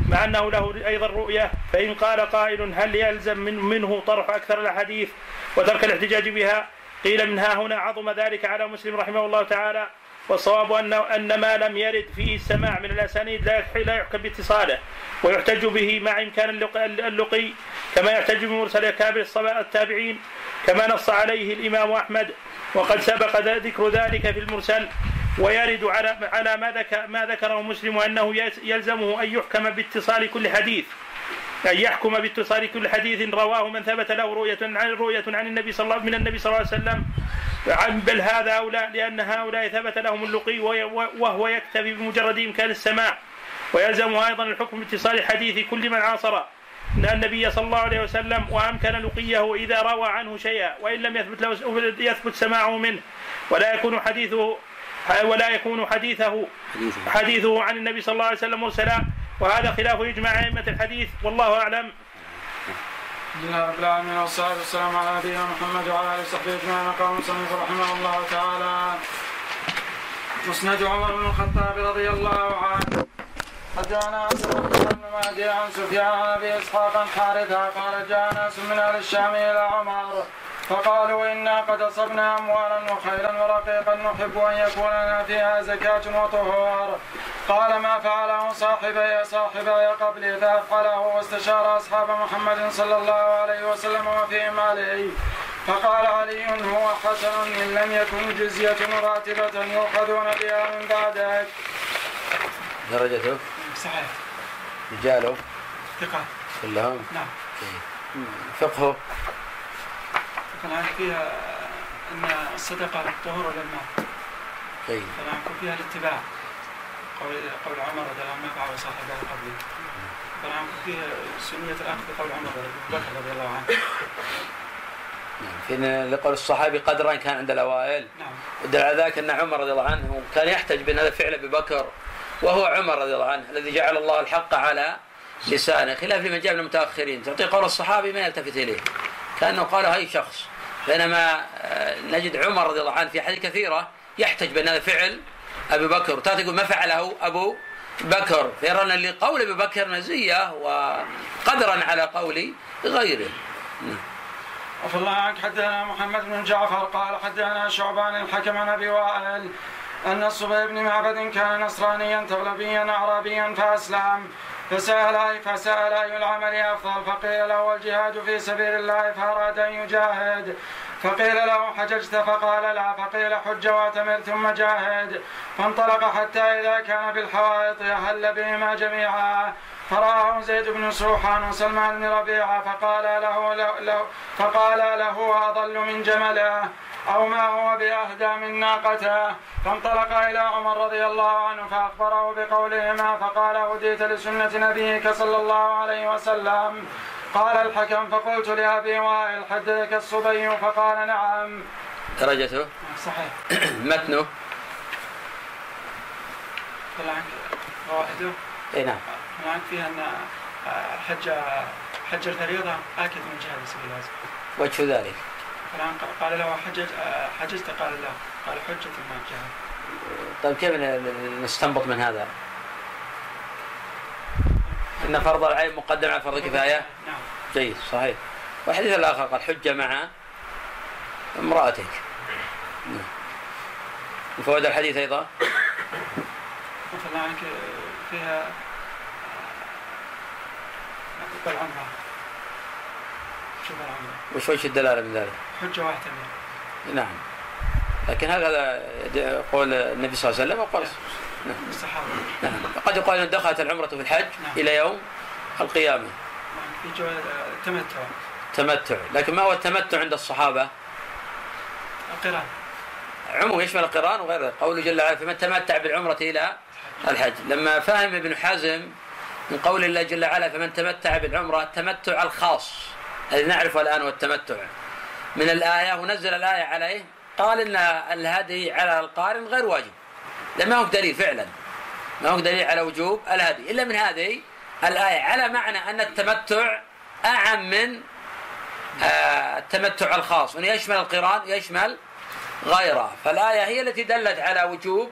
مع أنه له أيضا رؤية فإن قال قائل هل يلزم من منه طرح أكثر الأحاديث وترك الاحتجاج بها؟ قيل منها هنا عظم ذلك على مسلم رحمه الله تعالى. والصواب ان أن ما لم يرد فيه السماع من الأسانيد لا لا يحكم باتصاله. ويحتج به مع امكان اللقي كما يحتج بمرسل كابر التابعين كما نص عليه الإمام أحمد. وقد سبق ذكر ذلك في المرسل. ويرد على على ما ذكر ما ذكره مسلم أنه يلزمه أن يحكم باتصال كل حديث. أن يحكم باتصال كل حديث رواه من ثبت له رؤية عن رؤية عن النبي صلى الله من النبي صلى الله عليه وسلم. بل هذا أولى لأن هؤلاء ثبت لهم اللقي وهو يكتفي بمجرد إمكان السماع. ويلزمه أيضا الحكم باتصال حديث كل من عاصر أن النبي صلى الله عليه وسلم وأمكن لقيه إذا روى عنه شيئا وإن لم يثبت له يثبت سماعه منه. ولا يكون حديثه ولا يكون حديثه. حديثه عن النبي صلى الله عليه وسلم مرسلا. وهذا خلاف إجماع أئمة الحديث والله أعلم. الحمد لله رب العالمين والصلاة والسلام على نبينا محمد وعلى آله وصحبه أجمعين. قال المصنف رحمه الله تعالى مسند عمر بن الخطاب رضي الله عنه حدثنا بن مهدي عن سفيان عن ابي اسحاق حارثه قال جاء ناس من أهل الشام إلى عمر فقالوا إنا قد أصبنا أموالا وخيلا ورقيقا نحب أن يكون لنا فيها زكاة وطهور. قال ما فعله صاحبي صاحبي قبلي فأفعله واستشار أصحاب محمد صلى الله عليه وسلم وفيهم عليه فقال علي هو حسن إن لم يكن جزية راتبة يؤخذون بها من بعدك. درجته؟ صحيح. رجاله؟ ثقة. كلهم؟ نعم. فقهه؟ فالآن فيها أن الصدقة طهور للمال طيب. فالآن فيها الاتباع. قول قول عمر رضي الله عنه فعل صاحبه قبلي فالآن فيها سنية الأخذ بقول عمر بكر رضي الله عنه. في لقول الصحابي قدرا كان عند الأوائل. نعم. ودل على ذلك أن عمر رضي الله عنه كان يحتج بان هذا فعل أبي بكر وهو عمر رضي الله عنه الذي جعل الله الحق على لسانه خلاف لمن جاء من المتأخرين. تعطي قول الصحابي ما يلتفت إليه. كأنه قال اي شخص. بينما آه، نجد عمر رضي الله عنه في حديث كثيرة يحتج بأن هذا فعل أبي بكر. وتاتي تقول ما فعله أبو بكر. فيرى ان لقول أبي بكر مزية وقدرا على قول غيره. وفي الله عنك. حدثنا محمد بن جعفر قال حدثنا شعبان الحكم عن أبي وائل أن الصبي بن معبد كان نصرانيا تغلبيا اعرابيا فأسلم. فسأل فسأل أي العمل أفضل. فقيل له الجهاد في سبيل الله فأراد أن يجاهد. فقيل له حججت؟ فقال لا. فقيل حج واعتمر ثم جاهد. فانطلق حتى إذا كان بالحوائط أهل بهما جميعا. فرآه زيد بن سوحان وسلمان بن ربيعة. فقال له, له, له فقال له أضل من جمله. أو ما هو بأهدى من ناقته. فانطلق إلى عمر رضي الله عنه فأخبره بقولهما فقال هديت لسنة نبيك صلى الله عليه وسلم. قال الحكم فقلت لأبي وائل حدثك الصبي. فقال نعم. درجته؟ صحيح. متنه. الآن روائده إي نعم. الآن فيها أن حج حج الفريضة آكد من جهة سبيل الله. وجه ذلك. الآن قال له حجج حججت قال لا. قال حجة ما جهة طيب كيف نستنبط من هذا؟ إن فرض العين مقدم على فرض الكفايه؟ نعم. جيد صحيح. والحديث الآخر قال حجة مع امرأتك. من فوائد الحديث أيضا؟ مثلا عنك فيها العمرة شوف العمرة وش وجه الدلاله من ذلك؟ حجة واحتمل نعم. لكن هذا قول النبي صلى الله عليه وسلم وقول نعم. الصحابة نعم. قد يقال إن دخلت العمرة في الحج نعم. إلى يوم القيامة. نعم. في جواز التمتع تمتع. لكن ما هو التمتع عند الصحابة؟ القران. عموم يشمل القران وغيره قوله جل وعلا فمن تمتع بالعمرة إلى الحج. لما فهم ابن حزم من قول الله جل وعلا فمن تمتع بالعمرة التمتع الخاص. الذي نعرفه الآن هو التمتع من الآية ونزل الآية عليه قال إن الهدي على القارن غير واجب. لما هو دليل فعلا. ما هو دليل على وجوب الهدي. إلا من هذه الآية على معنى أن التمتع أعم من آه، التمتع الخاص. وانه يشمل القرآن يشمل غيره. فالآية هي التي دلت على وجوب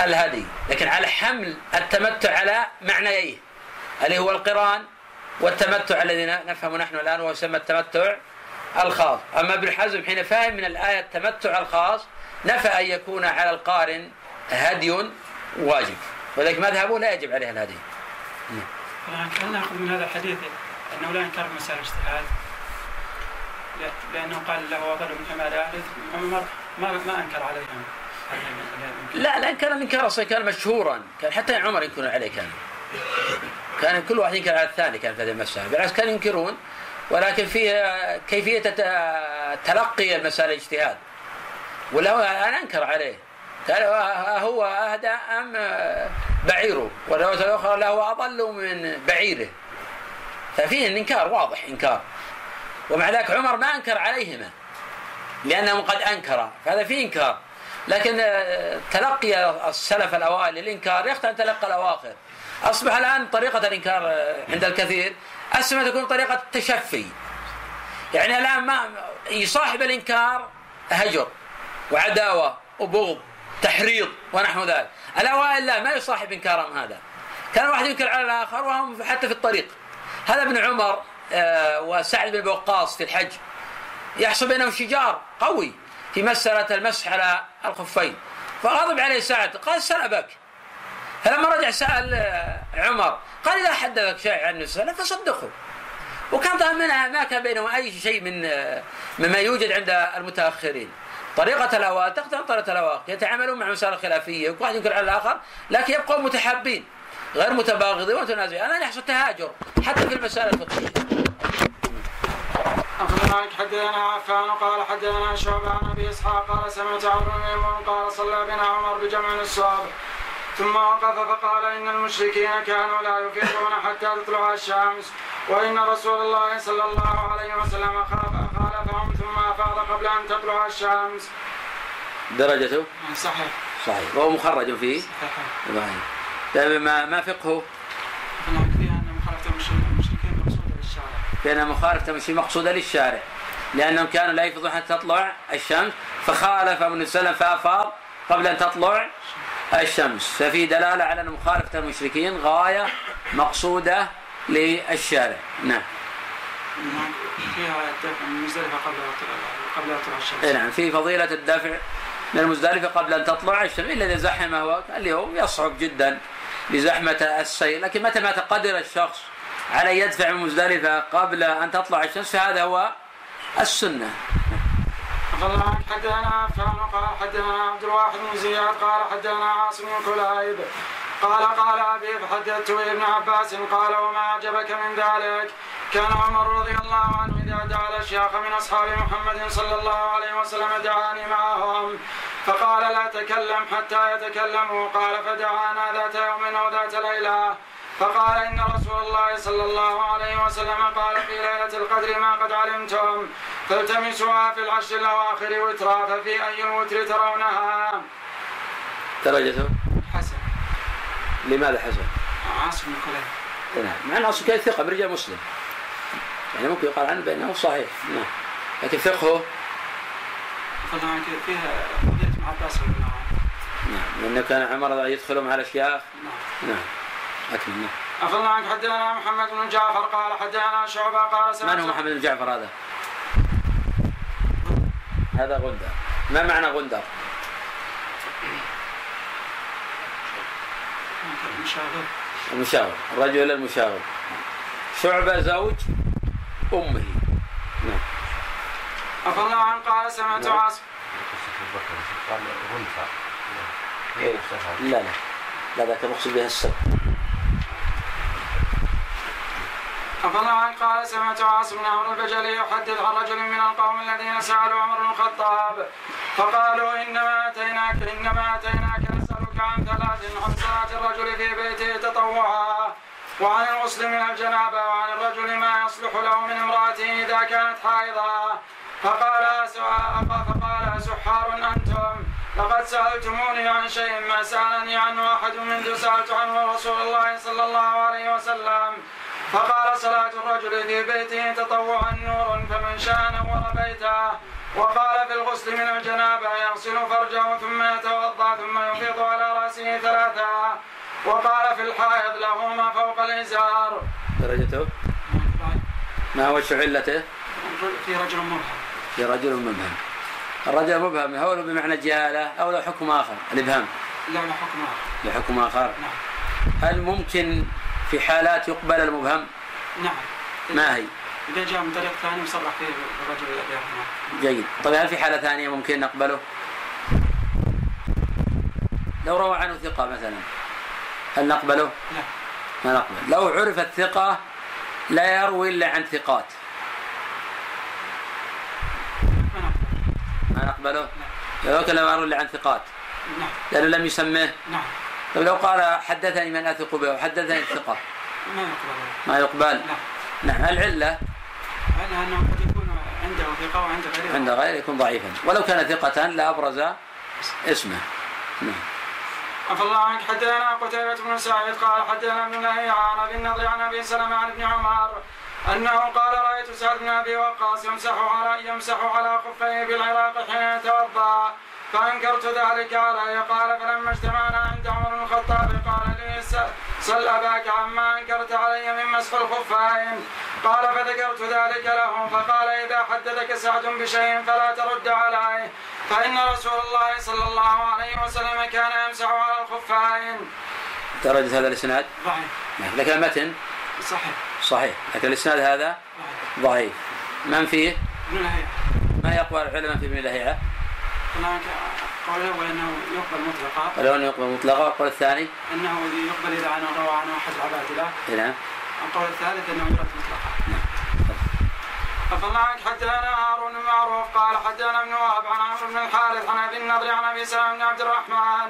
الهدي. لكن على حمل التمتع على معنييه. اللي هو القرآن والتمتع الذي نفهم نحن الآن وهو يسمى التمتع الخاص. أما ابن حزم حين فهم من الآية التمتع الخاص نفى أن يكون على القارن هدي واجب. ولذلك مذهبه لا يجب عليه الهدي. هل نأخذ من هذا الحديث أنه لا ينكر مسائل الاجتهاد؟ لأنه قال له اضل من اهله عمر ما ما أنكر عليهم لا لا كان الانكار أصلا كان مشهورا. كان حتى عمر ينكر عليه كان. كان كل واحد ينكر على الثاني كان في هذه المسألة. بالعكس كانوا ينكرون ولكن فيها كيفية تلقي المسألة اجتهاد ولا أنا أنكر عليه. قال هو أهدى أم بعيره والرواية الأخرى له أضل من بعيره. ففيه الإنكار واضح إنكار. ومع ذلك عمر ما أنكر عليهما لأنهم قد أنكر. فهذا فيه إنكار. لكن تلقي السلف الأوائل للإنكار يختلف تلقى الأواخر. أصبح الآن طريقة الإنكار عند الكثير أسمى تكون طريقة التشفي. يعني الآن ما يصاحب الإنكار هجر وعداوة وبغض تحريض ونحو ذلك. الأوائل لا ما يصاحب إنكارهم هذا. كان واحد ينكر على الآخر وهم حتى في الطريق. هذا ابن عمر آه، وسعد بن وقاص في الحج. يحصل بينهم شجار قوي في مسألة المسح على الخفين. فغضب عليه سعد قال سل أباك فلما رجع سأل آه، عمر قال إذا حدثك شيء عن النبي فصدقه وكان ظاهر منها ما كان بينهم أي شيء من آه، مما يوجد عند المتأخرين. طريقة الأوائل تختلف طريقة الأواخر يتعاملون مع مسائل خلافية وكل واحد ينكر على الآخر لكن يبقوا متحابين غير متباغضين ومتنازعين الآن يحصل تهاجر حتى في المسائل الفقهية. أخبرنا حدثنا عفان قال حدثنا شعبة عن أبي إسحاق قال سمعت عمرو بن قال صلى بنا عمر بجمع الصواب ثم وقف فقال إن المشركين كانوا لا يفيضون حتى تطلع الشمس. وإن رسول الله صلى الله عليه وسلم خالفهم ثم أفاض قبل أن تطلع الشمس. درجته صحيح. صحيح. وهو مخرج فيه؟ صحيح. طيب ما ما فقهه؟ فيها أن مخالفة المشركين مقصودة للشارع. بأن مخالفة المشركين مقصودة للشارع. لأنهم كانوا لا يفضون حتى تطلع الشمس. فخالف ابن سلم فأفاض قبل أن تطلع الشمس. ففي دلالة على أن مخالفة المشركين غاية مقصودة للشارع. نعم. فيها الدفع من المزدلفة قبل قبل أن تطلع الشمس نعم في فضيلة الدفع من المزدلفة قبل أن تطلع الشمس إلا إذا زحمه اليوم يصعب جدا لزحمة السير لكن متى ما تقدر الشخص على يدفع من مزدلفة قبل أن تطلع الشمس فهذا هو السنة. حدثنا قال حدثنا عبد الواحد بن زياد قال حدثنا عاصم بن كلايب قال قال أبي فحدثت ابن عباس قال وما اعجبك من ذلك؟ كان عمر رضي الله عنه إذا دعا الأشياخ من أصحاب محمد صلى الله عليه وسلم دعاني معهم. فقال لا تكلم حتى يتكلموا. قال فدعانا ذات يوم أو ذات ليلة. فقال إن رسول الله صلى الله عليه وسلم قال في ليلة القدر ما قد علمتم فالتمسوها في العشر الأواخر وترا ففي أي الوتر ترونها؟ درجته حسن. لماذا حسن؟ عاصم بن نعم مع أن عاصم كليب ثقة برجال مسلم. يعني ممكن يقال عنه بأنه صحيح. نعم. لكن فقهه فيها قضية ابن عباس رضي الله عنه. نعم. لأنه كان عمر يدخل مع الأشياخ. نعم. نعم. أكمل نعم. الله عنك حدثنا محمد بن جعفر قال حدثنا شعبة قال من هو محمد بن جعفر هذا؟ هذا غندر. ما معنى غندر؟ المشاغب. المشاور الرجل المشاور شعبة زوج أمه. نعم. عفى الله عنك قال سمعت نعم. عاصم. قال غنفة إيه. لا لا. لا ذاك المقصود بها السبب الله عنك قال سمعت عاصم بن عمرو البجلي يحدث عن رجل من القوم الذين سألوا عمر بن الخطاب فقالوا إنما اتيناك إنما آتيناك نسألك عن ثلاث عن صلاه الرجل في بيته تطوعا وعن الغسل من الجنابة وعن الرجل ما يصلح له من امرأته إذا كانت حائضا. فقال فقال أسحار أنتم لقد سألتموني عن شيء ما سألني عنه أحد منذ سألت عنه رسول الله صلى الله عليه وسلم. فقال صلاة الرجل في بيته تطوعا نور فمن شاء نور بيته. وقال في الغسل من الجنابة يغسل فرجه ثم يتوضأ ثم يفيض على رأسه ثلاثة. وقال في الحائض له ما فوق الإزار. درجته؟ ما هو علته؟ في رجل مبهم. في رجل مبهم. الرجل مبهم هو له بمعنى الجهالة أو له حكم آخر. الإبهام. لا لا حكم آخر. له حكم آخر. نعم. هل ممكن في حالات يقبل المبهم. نعم. ما هي؟ إذا جاء من طريق ثاني مصرح فيه الرجل جيد. طيب هل في حالة ثانية ممكن نقبله؟ لو روى عنه ثقة مثلا هل نقبله؟ لا. ما نقبل. لو عرف الثقة لا يروي إلا عن ثقات. ما نقبل ما نقبله؟ لو كان لا يروي إلا عن ثقات. نعم. لأنه لم يسميه نعم. طيب لو قال حدثني من أثق به وحدثني الثقة. ما يقبل. ما يقبل. نعم. نعم العلة. على أنه قد يكون عنده ثقة وعنده غيره. عند غيره يكون ضعيفا. ولو كان ثقة لأبرز اسمه. نعم. عفى الله عنك. حدثنا قتيبة بن سعيد قال حدثنا ابن لهيعة عن أبي النضر عن أبي سلمة عن ابن عمر أنه قال رأيت سعد بن أبي وقاص يمسح على يمسح على خفيه بالعراق حين يتوضأ. فانكرت ذلك عليه قال فلما اجتمعنا عند عمر بن الخطاب قال لي سل أباك عما أنكرت علي من مسح الخفين. قال فذكرت ذلك له فقال إذا حدثك سعد بشيء فلا ترد عليه فإن رسول الله صلى الله عليه وسلم كان يمسح على الخفين. درجة هذا الإسناد؟ ضعيف. لكن المتن؟ صحيح. صحيح. لكن الإسناد هذا؟ ضعيف. ضعيف. من فيه؟ ابن لهيعة ما يقبل العلماء في ابن لهيعة هناك قول الأول انه يقبل مطلقا. ولو أنه يقبل مطلقا. والقول الثاني. أنه يقبل إذا عنه روى عنه أحد العبادلة. نعم. القول الثالث أنه يرد مطلقا. عفى الله عنك حدثنا هارون بن معروف قال حدثنا ابن وهب عن عمرو بن الحارث عن أبي النضر عن أبي سلمة بن عبد الرحمن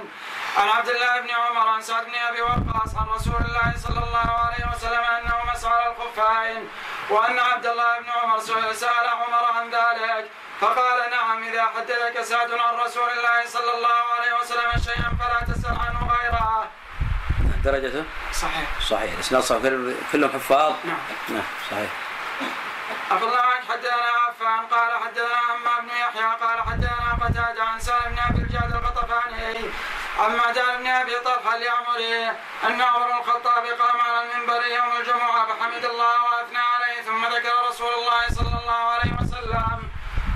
عن عبد الله بن عمر عن سعد بن أبي وقاص عن رسول الله صلى الله عليه وسلم انه مسح على الخفين وأن عبد الله بن عمر سأل عمر عن ذلك. فقال نعم إذا حدثك سعد عن رسول الله صلى الله عليه وسلم شيئا فلا تسأل عنه غيره. درجته صحيح. صحيح الإسناد صحيح كل- كلهم حفاظ نعم. نعم صحيح عفى الله عنك حدثنا عفان قال حدثنا عمار بن يحيى قال حدثنا قتادة عن سالم بن أبي الجعد القطفاني عن معدان بن أبي طلحة اليعمري أن عمر الخطاب قام على المنبر يوم الجمعة فحمد الله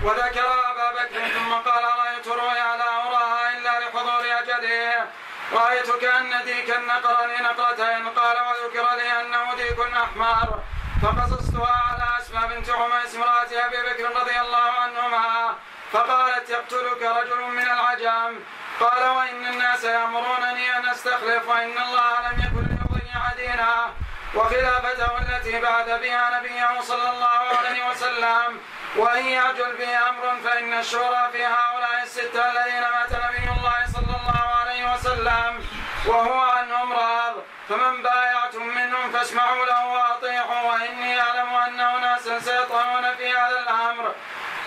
وذكر أبا بكر ثم قال رأيت رؤيا لا أراها إلا لحضور أجله. رأيت كأن ديك نقرني نقرتين. قال وذكر لي أنه ديك احمر فقصصتها على أسماء بنت عميس امرأة أبي بكر رضي الله عنهما. فقالت يقتلك رجل من العجم. قال وإن الناس يأمرونني أن أستخلف وإن الله لم يكن ليضيع دينه. وخلافته التي بعث بها نبيه صلى الله عليه وسلم. وإن يعجل به أمر فإن الشورى في هؤلاء السته الذين مات نبي الله صلى الله عليه وسلم وهو عنهم راض. فمن بايعتم منهم فاسمعوا له وأطيعوا. وإني أعلم أن أناسا سيطعنون في هذا الأمر.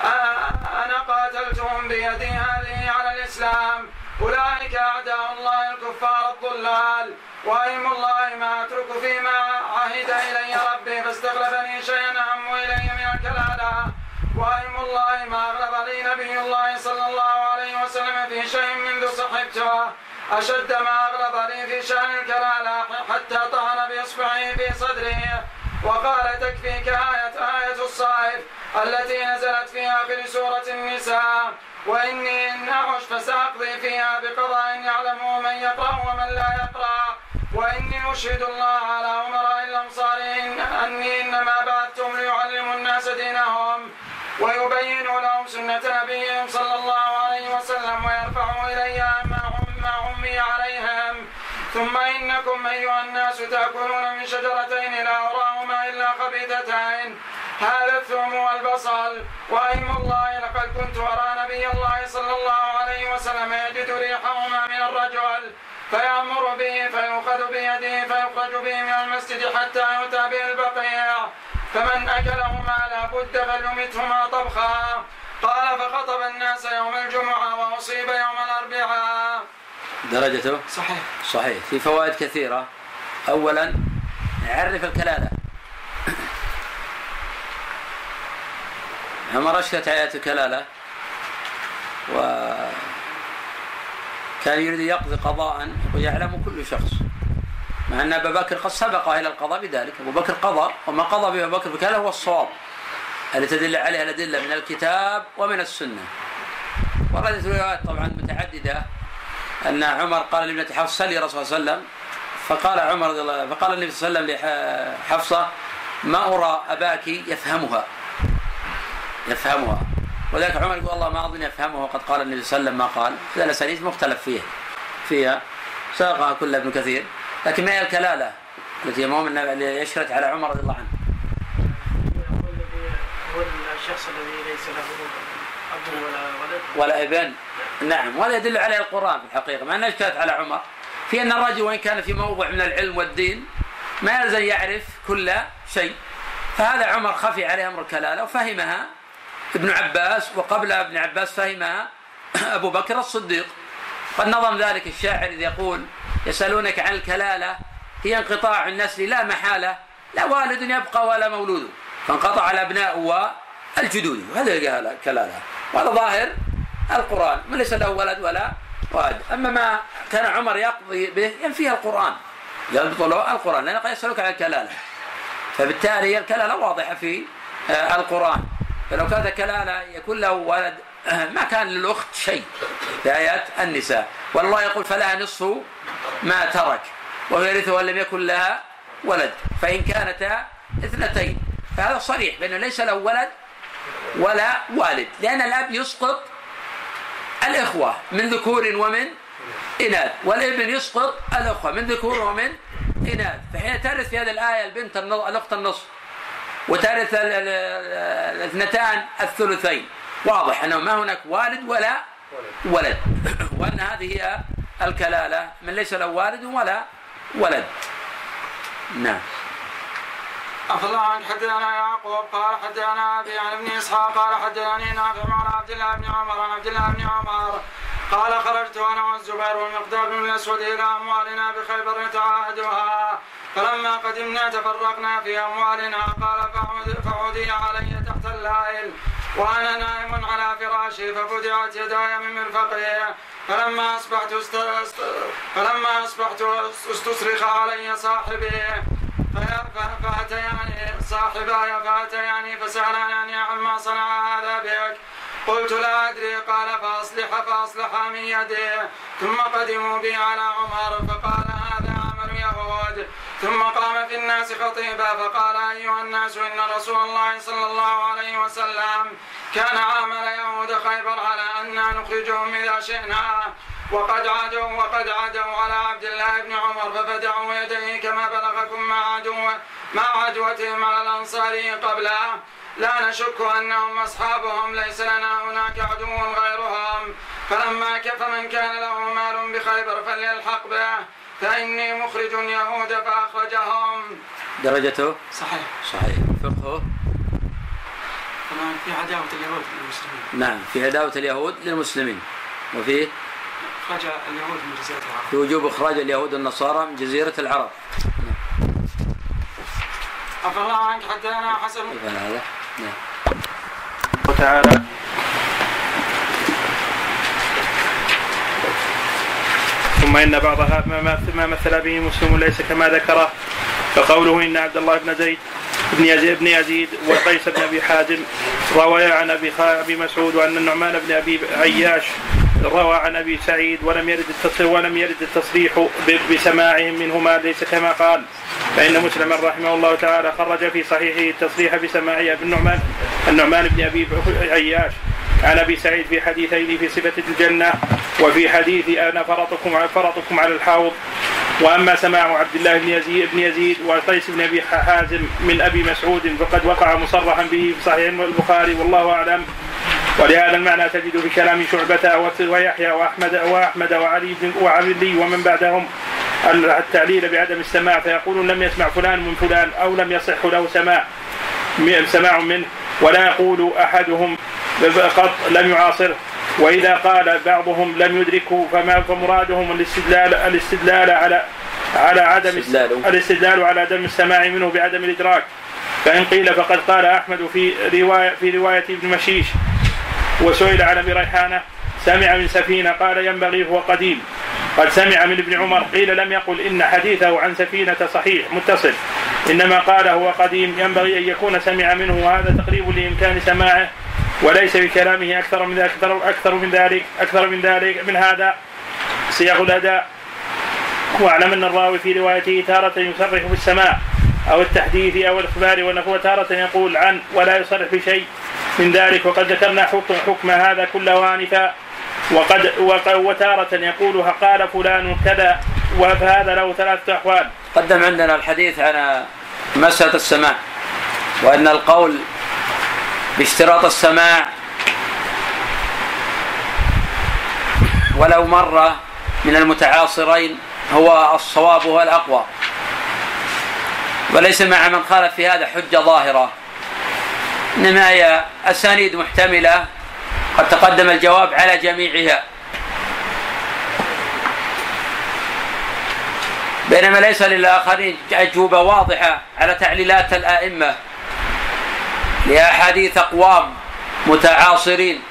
أنا- قاتلتهم بيدي هذه على الإسلام. أولئك أعداء الله الكفار الضلال. وايم الله ما أترك فيما عهد إلي ربي فاستغلبني شيئا وايم الله ما اغلب لي نبي الله صلى الله عليه وسلم في شيء منذ صحبته. أشد ما أغلب لي في شأن الكلالة حتى طعن باصبعه في صدره وقال تكفيك آية آية الصائف التي نزلت في آخر سورة النساء. وإني إن أعش فسأقضي فيها بقضاء يعلمه من يقرأ ومن لا يقرأ. وإني أشهد الله على أمراء أيها الناس تأكلون من شجرتين لا أراهما إلا خبيثتين. هذا الثوم والبصل. وأيم الله لقد كنت أرى نبي الله صلى الله عليه وسلم يجد ريحهما من الرجل فيأمر به فيؤخذ بيده فيخرج به من المسجد حتى يؤتى به البقيع. فمن أكلهما لا بد فليمتهما طبخا. قال فخطب الناس يوم الجمعة وأصيب يوم الأربعاء. درجته؟ صحيح. صحيح. في فوائد كثيرة. أولا عرف الكلالة. عمر أشكت آيات الكلالة و كان يريد يقضي قضاء ويعلم كل شخص. مع أن أبا بكر قد سبق إلى القضاء بذلك. أبو بكر قضى وما قضى بأبو بكر بكلالة هو الصواب. التي تدل عليها الأدلة من الكتاب ومن السنة. وردت روايات طبعا متعددة. أن عمر قال لابنة حفصة سلي رسول الله صلى الله عليه وسلم. فقال عمر رضي الله فقال النبي صلى الله عليه وسلم لحفصة ما أرى أباك يفهمها. يفهمها. وذلك عمر يقول الله ما أظن يفهمه وقد قال النبي صلى الله عليه وسلم ما قال. هذا الأسانيد مختلف فيها فيها ساقها كلها ابن كثير. لكن ما هي الكلالة التي يموم اللي يشرت على عمر رضي الله عنه؟ هو الشخص الذي ليس له ولا ابن نعم وهذا يدل عليه القرآن في الحقيقة مع اشتهت على عمر. في أن الرجل وإن كان في موضع من العلم والدين ما يلزم يعرف كل شيء. فهذا عمر خفي عليه أمر الكلالة وفهمها ابن عباس وقبل ابن عباس فهمها أبو بكر الصديق. قد نظم ذلك الشاعر إذ يقول يسألونك عن الكلالة هي انقطاع النسل لا محالة لا والد يبقى ولا مولود فانقطع الأبناء والجدود. وهذا هي كلالة. وهذا ظاهر القرآن من ليس له ولد ولا والد أما ما كان عمر يقضي به ينفيها القرآن. يبطل القرآن لأنه قد يسألك عن الكلالة. فبالتالي الكلالة واضحة في آه، القرآن. فلو كانت كلالة يكون له ولد آه، ما كان للأخت شيء في آيات النساء. والله يقول فلها نصف ما ترك ويرثه وإن لم يكن لها ولد. فإن كانتا اثنتين فهذا صريح بأنه ليس له ولد ولا والد لأن الأب يسقط الإخوة من ذكور ومن إناث والابن يسقط الأخوة من ذكور ومن إناث. فحين ترث في هذه الآية البنت الأخت النصف وترث الاثنتان الثلثين. واضح أنه ما هناك والد ولا ولد. وأن هذه هي الكلالة من ليس له والد ولا ولد. نعم. الله عنك حدثنا يعقوب قال حدثنا أبي عن ابن إسحاق قال حدثني نافع مع عبد الله بن عمر عن عبد الله بن عمر. قال خرجت أنا والزبير والمقدار بن الأسود إلى أموالنا بخيبر نتعاهدها فلما قدمنا تفرقنا في أموالنا قال فعودي علي تحت الليل وأنا نائم على فراشي ففتحت يداي من مرفقي فلما أصبحت است... فلما أصبحت أستصرخ علي صاحبي فأتياني صاحباي فأتياني فسألاني عما صنع هذا بك قلت لا أدري قال فأصلح فأصلح من يدي ثم قدموا بي على عمر فقال هذا عمل يهود ثم قام في الناس خطيبا فقال أيها الناس إن رسول الله صلى الله عليه وسلم كان عامل يهود خيبر على أننا نخرجهم إذا شئنا وقد عادوا وقد عادوا على عبد الله بن عمر ففتحوا يديه كما بلغكم مع عدو مع عدوتهم على الأنصار قبله. لا نشك أنهم أصحابهم ليس لنا هناك عدو غيرهم. فلما كف من كان له مال بخيبر فليلحق به فإني مخرج يهود فأخرجهم. درجته؟ صحيح. صحيح. فقهه؟ في عداوة اليهود للمسلمين. نعم. في عداوة اليهود للمسلمين. وفيه أخرج اليهود من جزيرة العرب. في وجوب إخراج اليهود والنصارى من جزيرة العرب. عفى الله عنك حدثنا حسن. كيف هذا؟ نعم. وتعالى ثم إن بعضها ما ما مثل به مسلم ليس كما ذكره. فقوله إن عبد الله بن زيد بن يزيد بن يزيد وقيس بن أبي حازم رويا عن أبي أبي مسعود وأن النعمان بن أبي عياش روى عن أبي سعيد ولم يرد التصريح ولم يرد التصريح بسماعهم منهما ليس كما قال. فإن مسلما رحمه الله تعالى خرج في صحيحه التصريح بسماع ابن النعمان النعمان بن أبي عياش. عن أبي سعيد في حديثين في صفة الجنة وفي حديث أنا فرطكم فرطكم على الحوض. وأما سماع عبد الله بن يزيد بن يزيد وقيس بن أبي حازم من أبي مسعود فقد وقع مصرحا به في صحيح البخاري والله أعلم. ولهذا المعنى تجد في كلام شعبة ويحيى وأحمد وأحمد وعلي بن وعلي ومن بعدهم التعليل بعدم السماع فيقولون لم يسمع فلان من فلان أو لم يصح له سماع سماع منه ولا يقول أحدهم قط لم يعاصره. وإذا قال بعضهم لم يدركه فما فمرادهم الاستدلال الاستدلال على على عدم استدلال. الاستدلال على عدم السماع منه بعدم الإدراك. فإن قيل فقد قال أحمد في رواية في رواية ابن مشيش. وسئل عن أبي ريحانة سمع من سفينة قال ينبغي هو قديم. قد سمع من ابن عمر قيل لم يقل إن حديثه عن سفينة صحيح متصل. إنما قال هو قديم ينبغي أن يكون سمع منه وهذا تقريب لإمكان سماعه وليس بكلامه أكثر من أكثر أكثر من ذلك أكثر من ذلك من هذا. صيغ الأداء. واعلم أن الراوي في روايته تارة يصرح بالسماع. أو التحديث أو الإخبار ونحو تارة يقول عن ولا يصرح بشيء من ذلك. وقد ذكرنا حكم حكم هذا كله آنفا. وقد وق- وتارة يقولها قال فلان كذا. وهذا له ثلاثة أحوال. قدم عندنا الحديث عن مسألة السماع. وأن القول باشتراط السماع ولو مرة من المتعاصرين هو الصواب هو الأقوى. وليس مع من خالف في هذا حجة ظاهرة. إنما هي أسانيد محتملة. قد تقدم الجواب على جميعها. بينما ليس للآخرين أجوبة واضحة على تعليلات الآئمة. لأحاديث أقوام متعاصرين.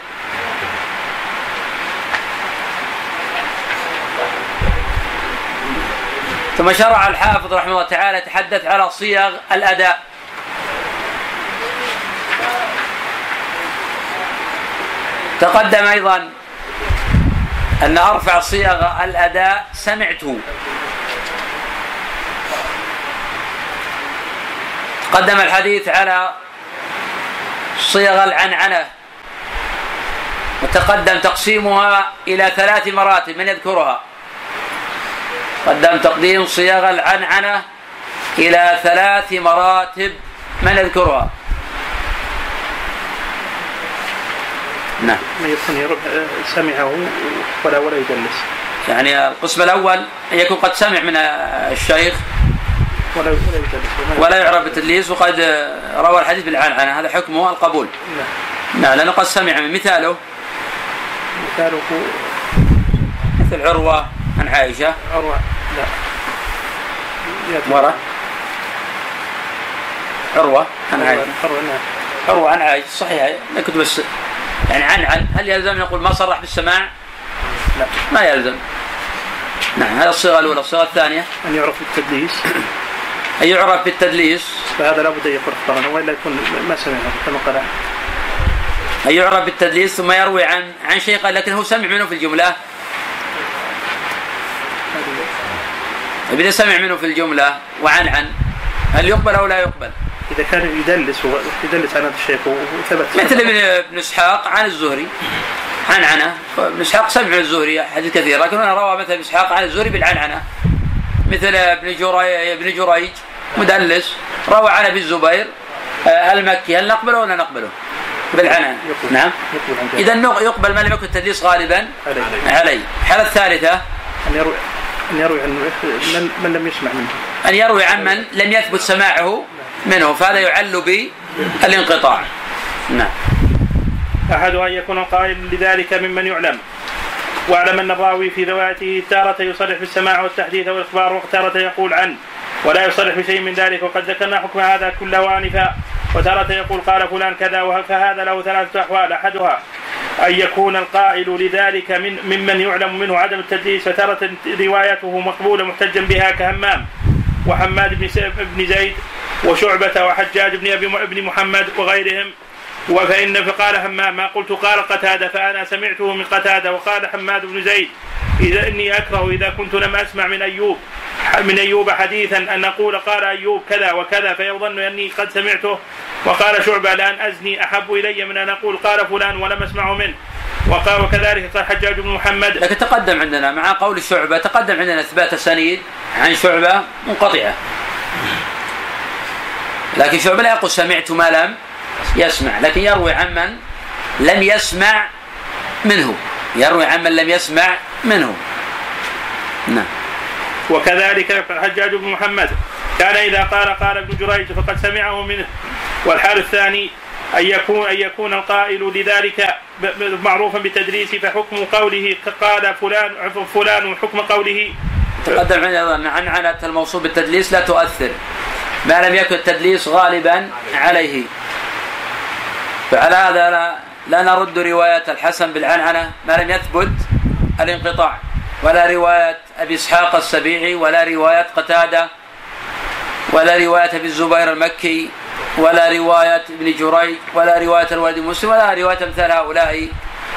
ثم شرع الحافظ رحمه الله تعالى يتحدث على صيغ الأداء. تقدم أيضا أن أرفع صيغ الأداء سمعته. قدم الحديث على صيغ العنعنة. وتقدم تقسيمها إلى ثلاث مراتب من يذكرها؟ قدم تقديم صيغ العنعنة إلى ثلاث مراتب من يذكرها؟ نعم. يكون يرب سمعه ولا ولا يدلس يعني القسم الأول أن يكون قد سمع من الشيخ. ولا ولا يعرف بالتدليس وقد روى الحديث بالعنعنة هذا حكمه القبول. نعم. نعم لأنه قد سمع من مثاله مثاله مثل عروة. عن عائشة. أروع. لا. ورا عروة عن عائشة. نعم. عروة عن عائشة صحيح. أنا كنت بس يعني عن عن هل يلزم نقول ما صرح بالسماع؟ لا. ما يلزم. نعم هذه الصيغة الأولى. الصيغة الثانية. أن يعرف بالتدليس. أن يعرف بالتدليس. فهذا لابد أن يكون اختبارا وإلا يكون ما سمعه كما قال. أن يعرف بالتدليس ثم يروي عن عن شيء قال لكن هو سمع منه في الجملة. طيب إذا سمع منه في الجملة. وعن عن. هل يقبل أو لا يقبل؟ إذا كان يدلس هو يدلس عن هذا الشيخ وثبت مثل ابن ابن إسحاق عن الزهري. عن عنه ابن إسحاق سمع من الزهري حديث كثير لكن هنا روى مثل ابن إسحاق عن الزهري بالعنعنه مثل ابن جري ابن جريج مدلس روى عن أبي الزبير آه، المكي. هل نقبله ولا نقبله؟ بالعنعنه يقبل. نعم. إذا يقبل ما لم يكن التدليس غالبا عليه عليه الحالة الثالثة. أن يروي. أن يروي عن من, من لم يسمع منه. أن يروي عن من لم يثبت سماعه منه فهذا يعل بالانقطاع. نعم. أحدها أن يكون القائل لذلك ممن يعلم. واعلم أن الراوي في روايته تارة يصرح بالسماع والتحديث والإخبار وتارة يقول عن ولا يصرح بشيء من ذلك وقد ذكرنا حكم هذا كله آنفا وتارة يقول قال فلان كذا فهذا له ثلاثة أحوال؟ أحدها أن يكون القائل لذلك من ممن يعلم منه عدم التدليس وتارة روايته مقبولة محتجا بها كهمام وحماد بن بن زيد وشعبة وحجاج بن أبي بن محمد وغيرهم. وفإن فقال همام ما قلت قال قتادة فأنا سمعته من قتادة وقال حماد بن زيد إذا إني أكره إذا كنت لم أسمع من أيوب من أيوب حديثا أن أقول قال أيوب كذا وكذا فيظن أني قد سمعته. وقال شعبة لأن أزني أحب إلي من أن أقول قال فلان ولم أسمعه منه. وقال وكذلك قال حجاج بن محمد. لكن تقدم عندنا مع قول شعبة تقدم عندنا إثبات سنيد عن شعبة منقطعة. لكن شعبة لا يقول سمعت ما لم يسمع. لكن يروي عن من لم يسمع منه. يروي عن من لم يسمع منه. نعم. وكذلك حجاج بن محمد كان إذا قال قال ابن جريج فقد سمعه منه. والحال الثاني أن يكون أن يكون القائل لذلك معروفا بالتدليس فحكم قوله قال فلان فلان حكم قوله. تقدم عندنا أن عنعنة الموصول بالتدليس لا تؤثر. ما لم يكن التدليس غالبا عليه. فعلى هذا لا, لا نرد رواية الحسن بالعنعنة ما لم يثبت الانقطاع ولا رواية أبي إسحاق السبيعي ولا رواية قتادة ولا رواية أبي الزبير المكي ولا رواية ابن جريج ولا رواية الوالد مسلم ولا رواية أمثال هؤلاء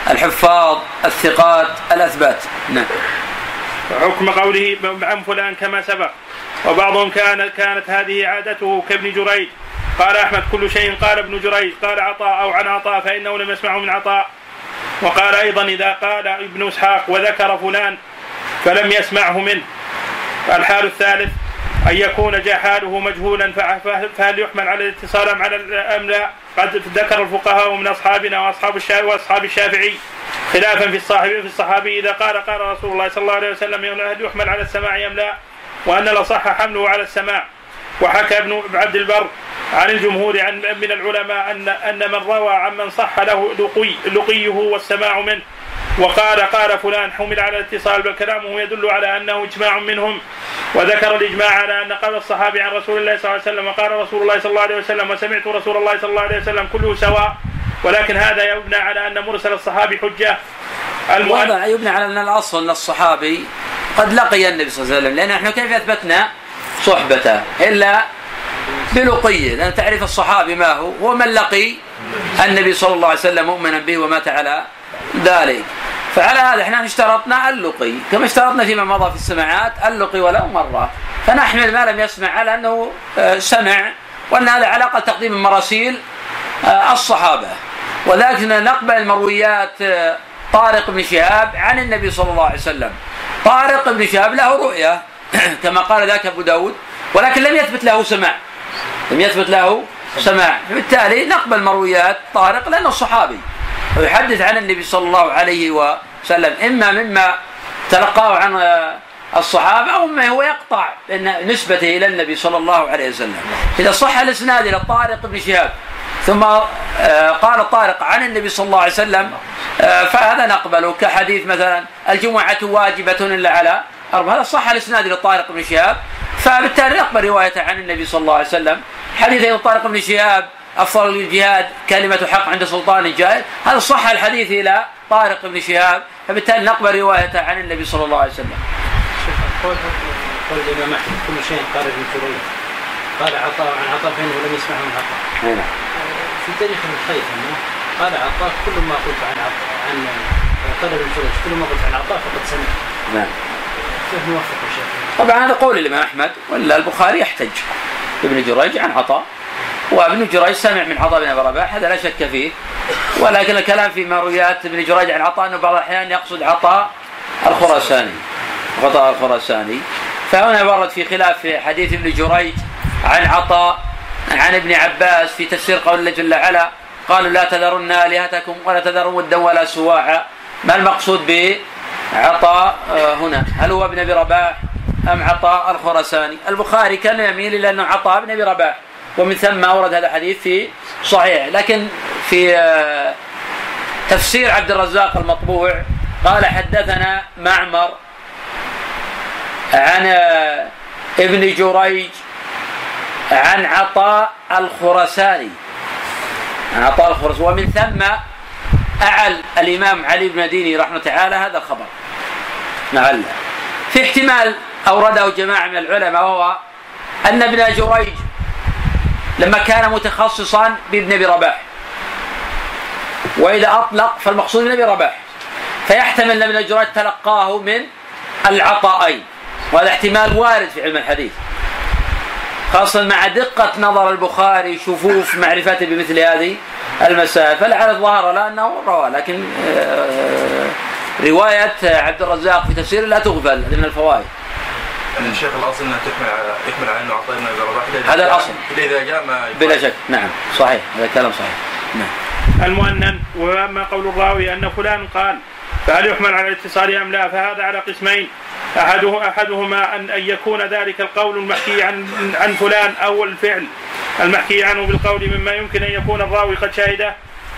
الحفاظ الثقات الأثبات. نعم. حكم قوله عن فلان كما سبق وبعضهم كان كانت هذه عادته كابن جريج. قال أحمد كل شيء قال ابن جريج قال عطاء أو عن عطاء فإنه لم يسمعه من عطاء وقال أيضا إذا قال ابن إسحاق وذكر فلان فلم يسمعه منه الحال الثالث أن يكون جحاله مجهولا فهل يحمل على الاتصال أم على أم لا؟ قد ذكر الفقهاء من أصحابنا وأصحاب الشافعي وأصحاب الشافعي خلافا في الصاحب في الصحابي إذا قال قال رسول الله صلى الله عليه وسلم هل يحمل على السماع أم لا؟ وأن الأصح حمله على السماع وحكى ابن عبد البر عن الجمهور عن من العلماء أن أن من روى عمن صح له لقي لقيه والسماع منه. وقال قال فلان حمل على الاتصال بل كلامه يدل على أنه إجماع منهم. وذكر الإجماع على أن قول الصحابي عن رسول الله صلى الله عليه وسلم وقال رسول الله صلى الله عليه وسلم وسمعت رسول الله صلى الله عليه وسلم كله سواء. ولكن هذا يبنى على أن مرسل الصحابي حجة. وهذا يبنى على أن الأصل أن الصحابي قد لقي النبي صلى الله عليه وسلم لأن إحنا كيف أثبتنا صحبته؟ إلا بلقية لأن تعريف الصحابي ما هو؟ هو من لقي النبي صلى الله عليه وسلم مؤمنا به ومات على ذلك. فعلى هذا إحنا اشترطنا اللقي. كما اشترطنا فيما مضى في السماعات اللقي ولو مرة. فنحمل ما لم يسمع على أنه آه، سمع وأن هذا على الاقل تقديم المراسيل آه، الصحابة. ولكن نقبل المرويات آه، طارق بن شهاب عن النبي صلى الله عليه وسلم. طارق بن شهاب له رؤية كما قال ذاك أبو داود ولكن لم يثبت له سماع. لم يثبت له سماع. فبالتالي نقبل مرويات طارق لأنه صحابي. ويحدث عن النبي صلى الله عليه وسلم. إما مما تلقاه عن الصحابة أو ما هو يقطع نسبته إلى النبي صلى الله عليه وسلم. إذا صح الإسناد إلى طارق بن شهاب ثم آه، قال طارق عن النبي صلى الله عليه وسلم آه، فهذا نقبله كحديث مثلا الجمعة واجبة إلا على أربعة هذا صح الإسناد إلى طارق بن شهاب. فبالتالي نقبل روايته عن النبي صلى الله عليه وسلم. حديث أيضا طارق بن شهاب أفضل الجهاد كلمة حق عند سلطان جائر هذا صح الحديث إلى طارق بن شهاب. فبالتالي نقبل روايته عن النبي صلى الله عليه وسلم. قول قول كل شيء قال ابن جريج قال عطاء عن عطاء فانه لم يسمعه من عطاء. هنا. في تاريخ الخيثم قال عطاء كل ما قلت عن عطاء عن قال ابن جريج كل ما قلت عن عطاء فقد سمع نعم. طبعا هذا قول الإمام أحمد ولا البخاري يحتج. ابن جريج عن عطاء وابن جريج سمع من عطاء بن أبي رباح هذا لا شك فيه. ولكن الكلام في مرويات ابن جريج عن عطاء إنه بعض الأحيان يقصد عطاء الخراساني عطاء الخراساني. فهنا ورد في خلاف في حديث ابن جريج عن عطاء عن ابن عباس في تفسير قول الله جل وعلا قالوا لا تذرن آلهتكم ولا تذرن ودا ولا سواعا. ما المقصود بعطاء آه، هنا هل هو ابن أبي رباح أم عطاء الخرساني البخاري كان يميل إلى انه عطاء بن أبي رباح ومن ثم اورد هذا الحديث في صحيح لكن في آه، تفسير عبد الرزاق المطبوع قال حدثنا معمر عن آه، ابن جريج عن عطاء الخرساني عن عطاء الخرساني ومن ثم أعل الإمام علي بن ديني رحمه تعالى هذا الخبر. لعل في احتمال أورده جماعة من العلماء وهو أن ابن جريج لما كان متخصصا بابن أبي رباح. وإذا أطلق فالمقصود ابن أبي رباح. فيحتمل أن ابن جريج تلقاه من العطائين. وهذا احتمال وارد في علم الحديث. خاصة مع دقة نظر البخاري شفوف معرفته بمثل هذه المسائل. فلعل الظاهر لا أنه روى لكن آه، رواية عبد الرزاق في تفسيره لا تغفل هذه من الفوائد. يعني الشيخ الأصل إنه تحمل على يحمل على إنه عطاء بن ابي رباح هذا جاء- الأصل. الا إذا جاء ما بلا شك. نعم. صحيح. هذا كلام صحيح. نعم. المؤنن وأما قول الراوي أن فلان قال فهل يحمل على الاتصال أم لا؟ فهذا على قسمين. احده أحدهما ان أن يكون ذلك القول المحكي عن عن فلان أو الفعل المحكي عنه بالقول مما يمكن أن يكون الراوي قد شهده.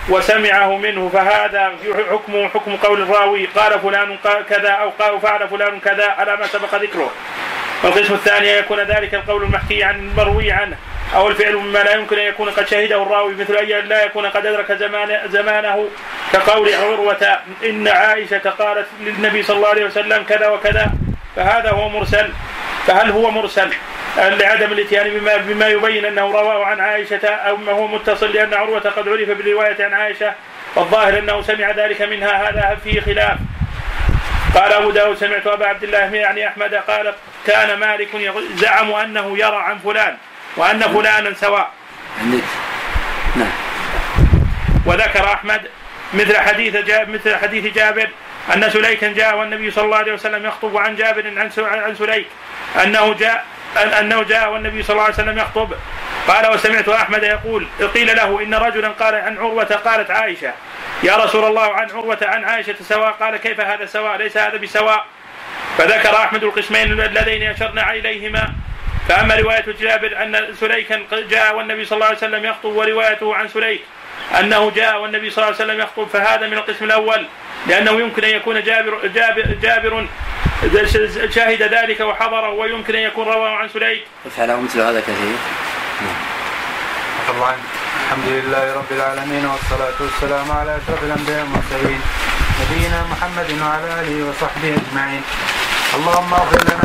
وسمعه منه فهذا حكم حكم قول الراوي قال فلان كذا أو قال فعل فلان كذا على ما سبق ذكره. والقسم الثاني يكون ذلك القول المحكي عن المروي عنه أو الفعل مما لا يمكن أن يكون قد شهده الراوي مثل أن لا يكون قد أدرك زمان زمانه كقول عروة إن عائشة قالت للنبي صلى الله عليه وسلم كذا وكذا فهذا هو مرسل. فهل هو مرسل لعدم الإتيان بما, بما يبين أنه رواه عن عائشة أو ما هو متصل لأن عروة قد عرف بالرواية عن عائشة والظاهر أنه سمع ذلك منها هذا فيه خلاف. قال أبو داود سمعت أبا عبد الله يعني أحمد قال كان مالك زعم أنه يرى عن فلان وأن فلانا سواء. نعم. وذكر أحمد مثل حديث جاب مثل حديث جابر أن سليكا جاء والنبي صلى الله عليه وسلم يخطب عن جابر عن سليك أنه جاء أنه جاء والنبي صلى الله عليه وسلم يخطب. قال وسمعت أحمد يقول قيل له إن رجلا قال عن عروة قالت عائشة. يا رسول الله عن عروة عن عائشة سواء. قال كيف هذا سواء؟ ليس هذا بسواء. فذكر أحمد القسمين اللذين اشرنا إليهما. فأما رواية جابر أن سليكا جاء والنبي صلى الله عليه وسلم يخطب وروايته عن سليك أنه جاء والنبي صلى الله عليه وسلم يخطب فهذا من القسم الأول لأنه يمكن أن يكون جابر جابر, جابر شهد ذلك وحضره ويمكن أن يكون رواه عن سليك. فعله مثل هذا كثير. طبعا الحمد لله رب العالمين والصلاة والسلام على أشرف الأنبياء والمرسلين نبينا محمد وعلى آله وصحبه أجمعين اللهم اغفر لنا